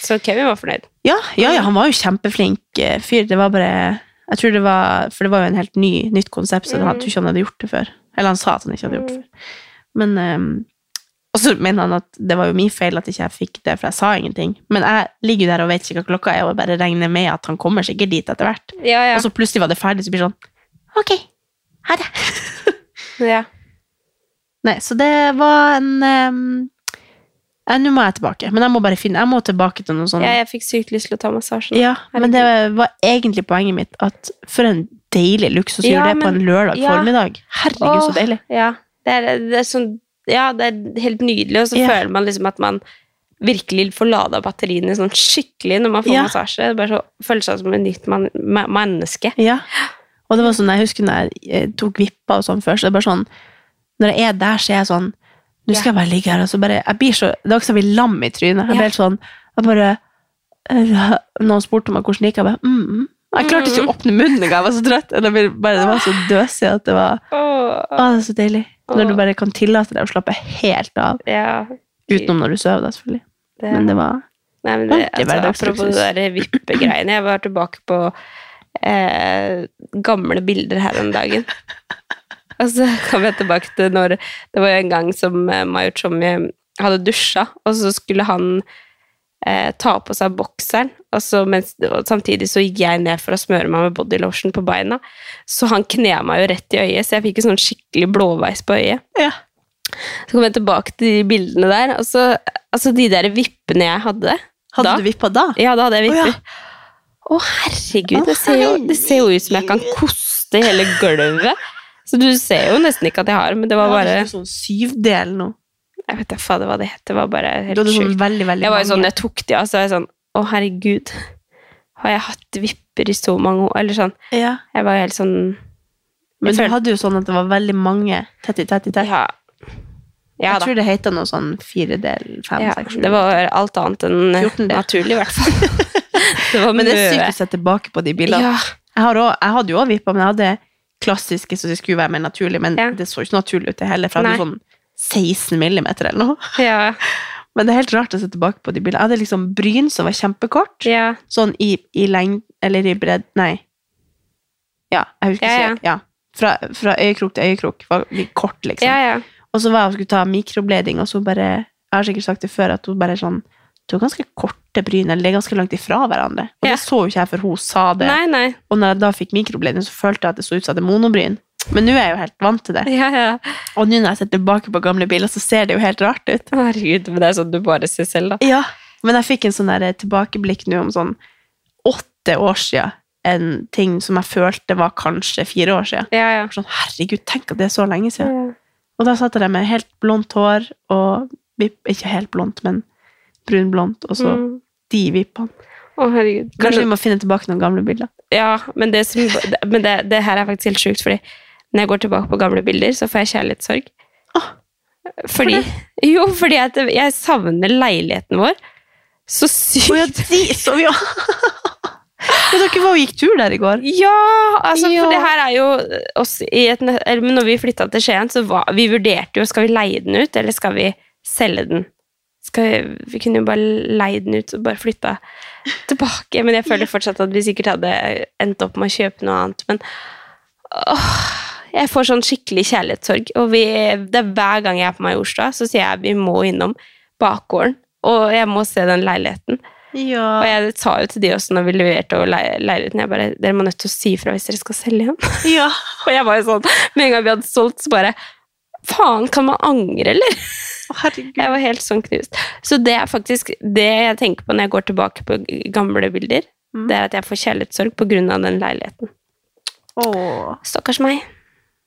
Så Kevin var fornøyd. Ja, ja, ja, han var jo kjempeflink eh, fyr. Det var bare Jeg tror det var For det var jo en helt ny, nytt konsept, så Mm. jeg tror ikke han hadde gjort det før. Eller han sa at han ikke hadde gjort det før. Men ehm, Og så mener han at det var jo min feil at ikke jeg fikk det, for jeg sa ingenting. Men jeg ligger jo der og vet ikke hva klokka er, og bare regner med at han kommer sikkert dit etter hvert. Ja, ja. Og så plutselig var det ferdig, så blir det sånn Ok, ha det. ja. Nei, så det var en um, Nå må jeg tilbake, men jeg må bare finne Jeg må tilbake til noe sånt. ja, jeg fikk sykt lyst til å ta massasje. Ja, men det var egentlig poenget mitt at for en deilig luksus å Ja, gjøre det på en lørdag formiddag. Herregud, så deilig. Ja, det er, det er sånn Ja, det er helt nydelig, og så yeah. føler man liksom at man virkelig får lada batteriene sånn skikkelig når man får yeah. massasje. Det er bare så, føles seg som et nytt man, menneske. Ja. Og det var sånn, jeg husker når jeg eh, tok vippa og sånn før, så det er bare sånn Når jeg er der, så er jeg sånn Nå skal jeg bare ligge her, og så bare Jeg blir så Det var ikke så jeg blir lam i trynet. Jeg blir helt sånn Jeg bare eh, Noen spurte meg hvordan det gikk, jeg bare mm, mm. Jeg klarte ikke å åpne munnen engang, jeg var så trøtt. Det, var så døsig at det var Å, det er så deilig. Når du bare kan tillate deg å slappe helt av. ja. Utenom når du sover, da, selvfølgelig. Det, Men det var nei, men det, ordentlig altså, apropos det der vippegreiene. Jeg var tilbake på eh, gamle bilder her om dagen. Og så kom jeg tilbake til når Det var jo en gang som eh, Mayo Tjommi hadde dusja, og så skulle han eh, ta på seg bokseren, og, så, mens, og samtidig så gikk jeg ned for å smøre meg med bodylotion på beina. Så han knea meg jo rett i øyet, så jeg fikk en sånn skikkelig blåveis på øyet. Ja. Så kom jeg tilbake til de bildene der, og så Altså, de der vippene jeg hadde Hadde Da? du vippa da? Ja, da hadde jeg Å, ja. Å, herregud, det ser, jo, det ser jo ut som jeg kan koste hele gulvet. Så du ser jo nesten ikke at jeg har, men det var bare Sånn syvdel nå. Jeg vet ikke hva det het. Det var bare helt sånn sjukt. veldig, veldig Jeg var jo sånn, jeg tok de av, så var jeg sånn Å, herregud. Har jeg hatt vipper i så mange år? Eller sånn. Ja. Jeg var helt sånn Men du hadde jo sånn at det var veldig mange tett i tett i tett. Ja, ja jeg tror det heter noe sånn firedel, fem, Ja, seks, sju. det var alt annet enn 14 del. naturlig, i hvert fall. det var Men det er sykt å se tilbake på de bildene. Ja, Jeg, har også, jeg hadde jo også vippa, men jeg hadde klassiske så det skulle være mer naturlig, men Ja. det så ikke naturlig ut det heller, for jeg hadde sånn 16 millimeter eller noe. ja, Men det er helt rart å se tilbake på de bildene. Jeg hadde liksom bryn som var kjempekort, ja. sånn i, i lengd, eller i bredd, nei. Ja, jeg husker Ja, ja. ikke. Ja. Fra, fra øyekrok til øyekrok, var kort liksom. ja, ja. Og så var jeg og skulle ta mikroblading, og så bare Jeg har sikkert sagt det før, at hun bare sånn Du har ganske korte bryn, eller det er ganske langt ifra hverandre. Og Ja. det så jo ikke jeg før hun sa det. Nei, nei. Og når jeg da fikk mikroblading, så følte jeg at det så ut som jeg hadde monobryn. Men nå er jeg jo helt vant til det. Ja, ja. Og nå når jeg ser tilbake på gamle biler, så ser det jo helt rart ut. Herregud, men det er sånn du bare ser selv, da. Ja. Men jeg fikk en sånn der tilbakeblikk nå om sånn åtte år siden. En ting som jeg følte var kanskje fire år siden. Ja, ja. Sånn, herregud, tenk at det er så lenge siden. Ja. Og da satt jeg der med helt blondt hår og ikke helt blondt, men brunblondt, og så Mm. de vippene. Å, herregud. Kanskje vi må finne tilbake noen gamle bilder. ja, men, det, som, men det, det her er faktisk helt sjukt, fordi når jeg går tilbake på gamle bilder, så får jeg kjærlighetssorg. Åh, fordi, Jo, fordi jeg savner leiligheten vår så sykt. Oh, ja, de, så ja. Men dere var og gikk tur der i går. Ja, altså, Ja. for det her er jo oss i et, Når vi flytta til Skien, så var, vi vurderte jo skal vi leie den ut, eller skal vi selge den. Skal vi, vi kunne jo bare leid den ut og bare flytta tilbake. Men jeg føler fortsatt at vi sikkert hadde endt opp med å kjøpe noe annet. Men åh, jeg får sånn skikkelig kjærlighetssorg. Og vi, det er hver gang jeg er på Majorstua, så sier jeg vi må innom bakgården. Og jeg må se den leiligheten. Og jeg sa jo til de også når vi leverte over le- leiligheten, jeg bare, dere må nødt til å si ifra hvis dere skal selge igjen. ja. Og jeg var jo sånn, med en gang vi hadde solgt, så bare, faen, kan man angre, eller? Herregud. Jeg var helt sånn knust. Så det er faktisk det jeg tenker på når jeg går tilbake på gamle bilder, Mm. det er at jeg får kjærlighetssorg på grunn av den leiligheten. Åh. Stakkars meg.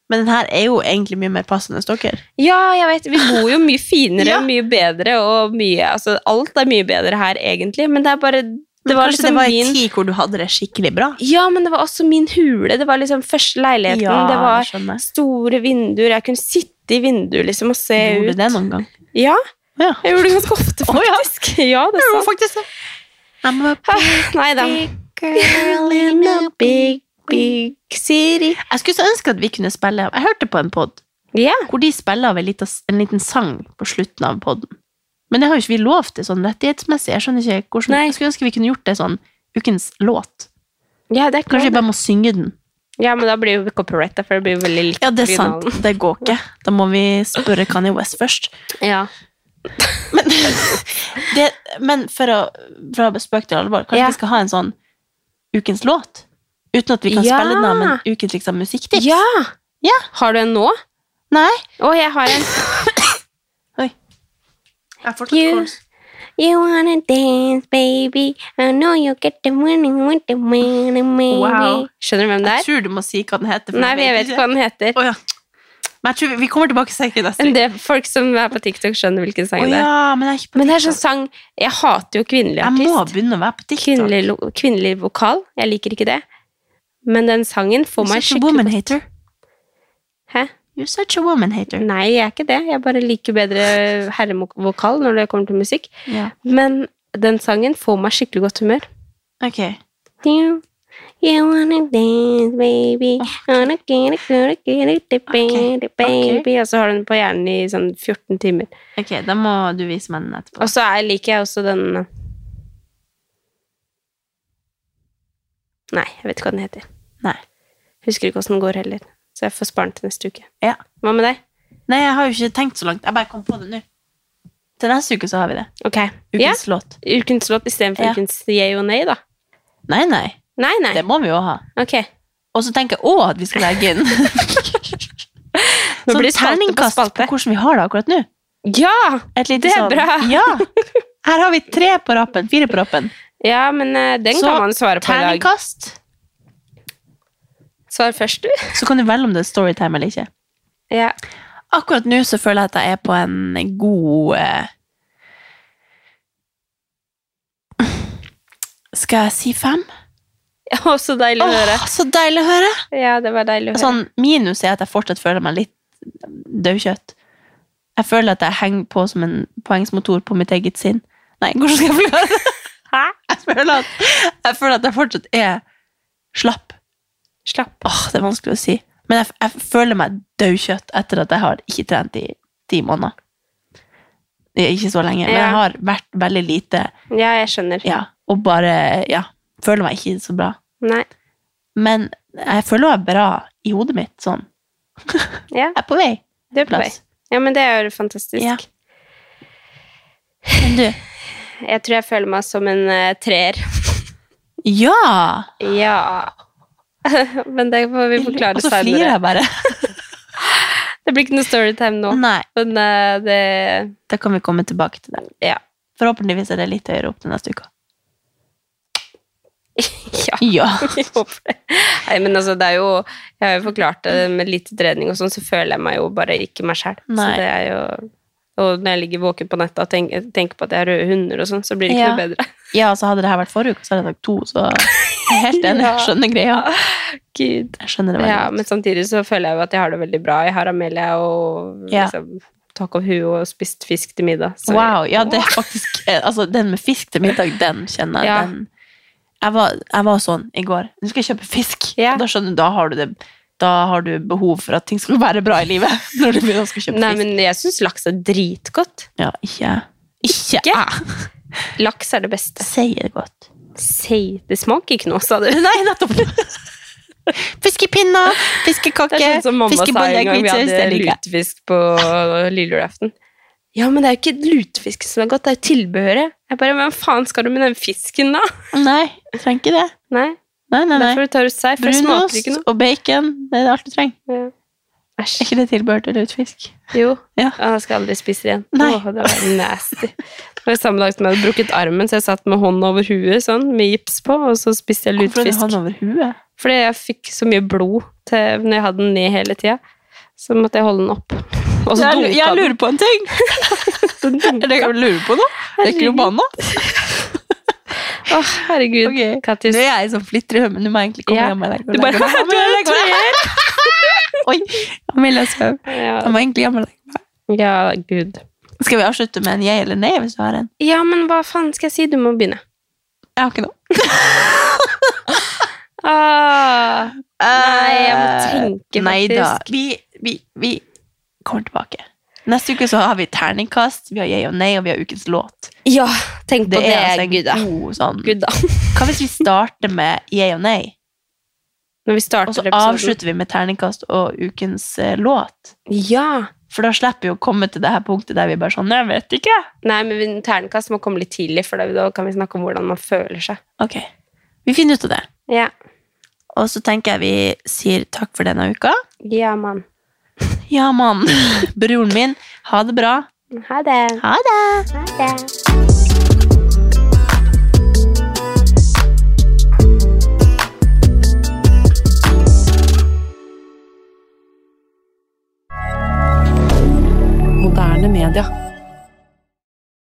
Men den her er jo egentlig mye mer passende enn dere. Ja, jeg vet, vi bor jo mye finere, Ja. mye bedre, og mye, altså alt er mye bedre her egentlig, men det er bare, det var kanskje liksom det var min... en tid hvor du hadde det skikkelig bra. Ja, men det var også min hule. Det var liksom første leiligheten. det var store vinduer. Jeg kunne sitte i vinduet liksom og se Gjorde ut. du det noen gang? Ja, Ja. jeg gjorde det ganske ofte, Å, ja. faktisk. ja. det er sant. faktisk det. I'm a Nei big girl in a big, big city. Jeg skulle så ønske at vi kunne spille Jeg hørte på en pod yeah. hvor de spiller av en liten, en liten sang på slutten av podden. Men det har jo ikke vi lov til sånn rettighetsmessig. Jeg skjønner ikke hvordan Nei. Jeg skulle ønske vi kunne gjort det sånn ukens låt. ja, det er Kanskje vi bare må synge den. Ja, men da blir jo copyrighta, for det blir veldig likt. Ja, det er sant. Det går ikke. Da må vi spørre Kanye West først. Ja. Men, det, men for å fra spøk til alvor, kanskje Ja. vi skal ha en sånn ukens låt? Uten at vi kan Ja. spille den av, men ukens liksom, musikktips? ja! Ja. Har du en nå? Nei? Å, jeg har en. Oi. You, you wanna dance, baby. I know you get the money want the money, money. Wow. Skjønner du hvem det er? Jeg er? tror du må si hva den heter. for Nei, jeg vet ikke hva den heter. Oh, ja. Men jeg tror vi, vi kommer tilbake sikkert neste Men uke. det er folk som er på TikTok, skjønner hvilken sang oh, det er. ja, men jeg er ikke på Men det er sånn sang Jeg hater jo kvinnelig artist. Jeg må begynne å være på TikTok. Kvinnelig, kvinnelig vokal. Jeg liker ikke det. Men den sangen får You're meg a woman-hater. Hæ? You're such a woman hater. Nei, jeg er ikke det. Jeg bare liker bedre herrevokal når det kommer til musikk. Ja. Men den sangen får meg skikkelig godt humør. Ok. You, you wanna dance, baby. Wanna get it, get it, get it, baby, baby. Og så har du den på hjernen i sånn 14 timer. ok, da må du vise meg den etterpå. Og så er- liker jeg også den Nei, jeg vet ikke hva den heter. Nei. Husker ikke åssen den går heller. Så jeg får spare den til neste uke. Ja. Hva med deg? Nei, jeg har jo ikke tenkt så langt. Jeg bare kom på det nå. Til neste uke så har vi det. Ok. Ja, Ukens låt. ukens låt istedenfor Ja. ukens yay og nei, da. Nei, nei. Nei, nei. Det må vi jo ha. Ok. Og så tenker jeg òg at vi skal legge inn Nå blir det spalte på terningkast på, spalte. hvordan vi har det akkurat nå. Ja! Lite Det er sånn, bra. Ja. Her har vi tre på rappen. Fire på rappen. Ja, men uh, den Så, kan man svare på i dag. Så Terningkast. Svar først, du. Så kan du velge om det er storytime eller ikke. Ja. Akkurat nå så føler jeg at jeg er på en god eh... Skal jeg si fem? Å, så deilig å høre. Åh, så deilig å høre! Ja, det var deilig å høre. Sånn, minus er at jeg fortsatt føler meg litt daukjøtt. Jeg føler at jeg henger på som en poengsmotor på mitt eget sinn. Nei, hvordan skal jeg forklare det? Jeg føler at jeg, føler at jeg fortsatt er slapp. Slapp. Åh, det er vanskelig å si. Men jeg, jeg føler meg daukjøtt etter at jeg har ikke trent i ti måneder. Er Ikke så lenge, men jeg har vært veldig lite Ja, jeg skjønner. ja, og bare ja, føler meg ikke så bra. Nei. Men jeg føler meg bra i hodet mitt. sånn. Ja, Jeg er på vei. Du er på vei. Ja, men det er jo fantastisk. Ja. Men du Jeg tror jeg føler meg som en uh, treer. Ja! Ja. men det får vi forklare Og så flirer senere. jeg bare. Det blir ikke noe storytime nå. Nei, Men uh, det da kan vi komme tilbake til det. Ja. Forhåpentligvis er det litt høyere opp til neste uke. ja. Ja. Jeg håper det. Nei, men altså, det er jo Jeg har jo forklart det med litt trening og sånn, så føler jeg meg jo bare ikke meg sjæl. Så det er jo Og når jeg ligger våken på nettet og tenker, tenker på at jeg har røde hunder og sånn, så blir det ikke Ja. noe bedre. ja, så hadde det her vært forrige uke, så hadde jeg sagt to, så jeg er helt enig. Jeg skjønner greia. Gud. Jeg skjønner det veldig Ja, godt. men samtidig så føler jeg jo at jeg har det veldig bra. Jeg har Amelia og Ja. liksom, tak over huet og spist fisk til middag. Så Wow, ja, det er faktisk eh, Altså, den med fisk til middag, den kjenner jeg. Ja. Den, jeg, var, jeg var sånn i går. Nå skal jeg kjøpe fisk. Ja. Da skjønner du, da har du det Da har du behov for at ting skal være bra i livet. Når du begynner å kjøpe Nei, fisk. men jeg syns laks er dritgodt. Ja, ikke jeg. Ikke Ikke? jeg. Laks er det beste. Sier det godt. Sei, det smaker ikke noe, sa du. Nei, nettopp. Fiskepinner, fiskekake, sånn fiskeboller, vi hvitsaus, det hadde lutefisk på lille julaften. Ja, men det er jo ikke lutefisk som er godt, det er jo tilbehøret. Jeg bare, Hvem faen skal du med den fisken, da? Nei, jeg trenger ikke det. Nei, Nei, nei, nei. derfor tar du sei, for det smaker ikke Brunost og bacon, det er alt du trenger. Ja. Er ikke det tilbehør til lutefisk? Jo. Ja. Jeg skal aldri spise det igjen. Nei. Åh, det var nasty. Det var samme dag som jeg hadde brukket armen, så jeg satt med hånden over huet, sånn, med gips på, og så spiste jeg Hvorfor lutefisk. hånd over huet? Fordi jeg fikk så mye blod til, når jeg hadde den ned hele tida. Så måtte jeg holde den opp. Og så dunka jeg lurer på en ting. Er det jeg lurer på noe? Det er ikke nå? Å, oh, herregud. Okay. Kattis. Nå er jeg sånn flitrer i hømmen. Du må egentlig komme Ja. hjem med deg. Du bare, du er treer! Oi, Amelia søv. Ja. Jeg må egentlig meg. ja, gud. Skal vi avslutte med en jeg eller nei, hvis du har en? Ja, men hva faen skal jeg si? Du må begynne. Jeg har ikke noe. Ah, nei, jeg må tenke, Nei da. faktisk. Vi, vi, vi kommer tilbake. Neste uke så har vi terningkast, vi har jeg og nei, og vi har ukens låt. Ja, tenk på Det det, er altså en god sånn. Hva hvis vi starter med jeg og nei, Når vi og så avslutter vi med terningkast og ukens eh, låt? Ja. For da slipper vi å komme til det her punktet der vi bare sånn Jeg vet ikke. Nei, men terningkast må komme litt tidlig, for da kan vi snakke om hvordan man føler seg. Ok. Vi finner ut av det. Ja. Og så tenker jeg vi sier takk for denne uka. Ja, mann. Ja, mann. Broren min, ha det bra. Ha det. Ha det. Ha det. moderne media.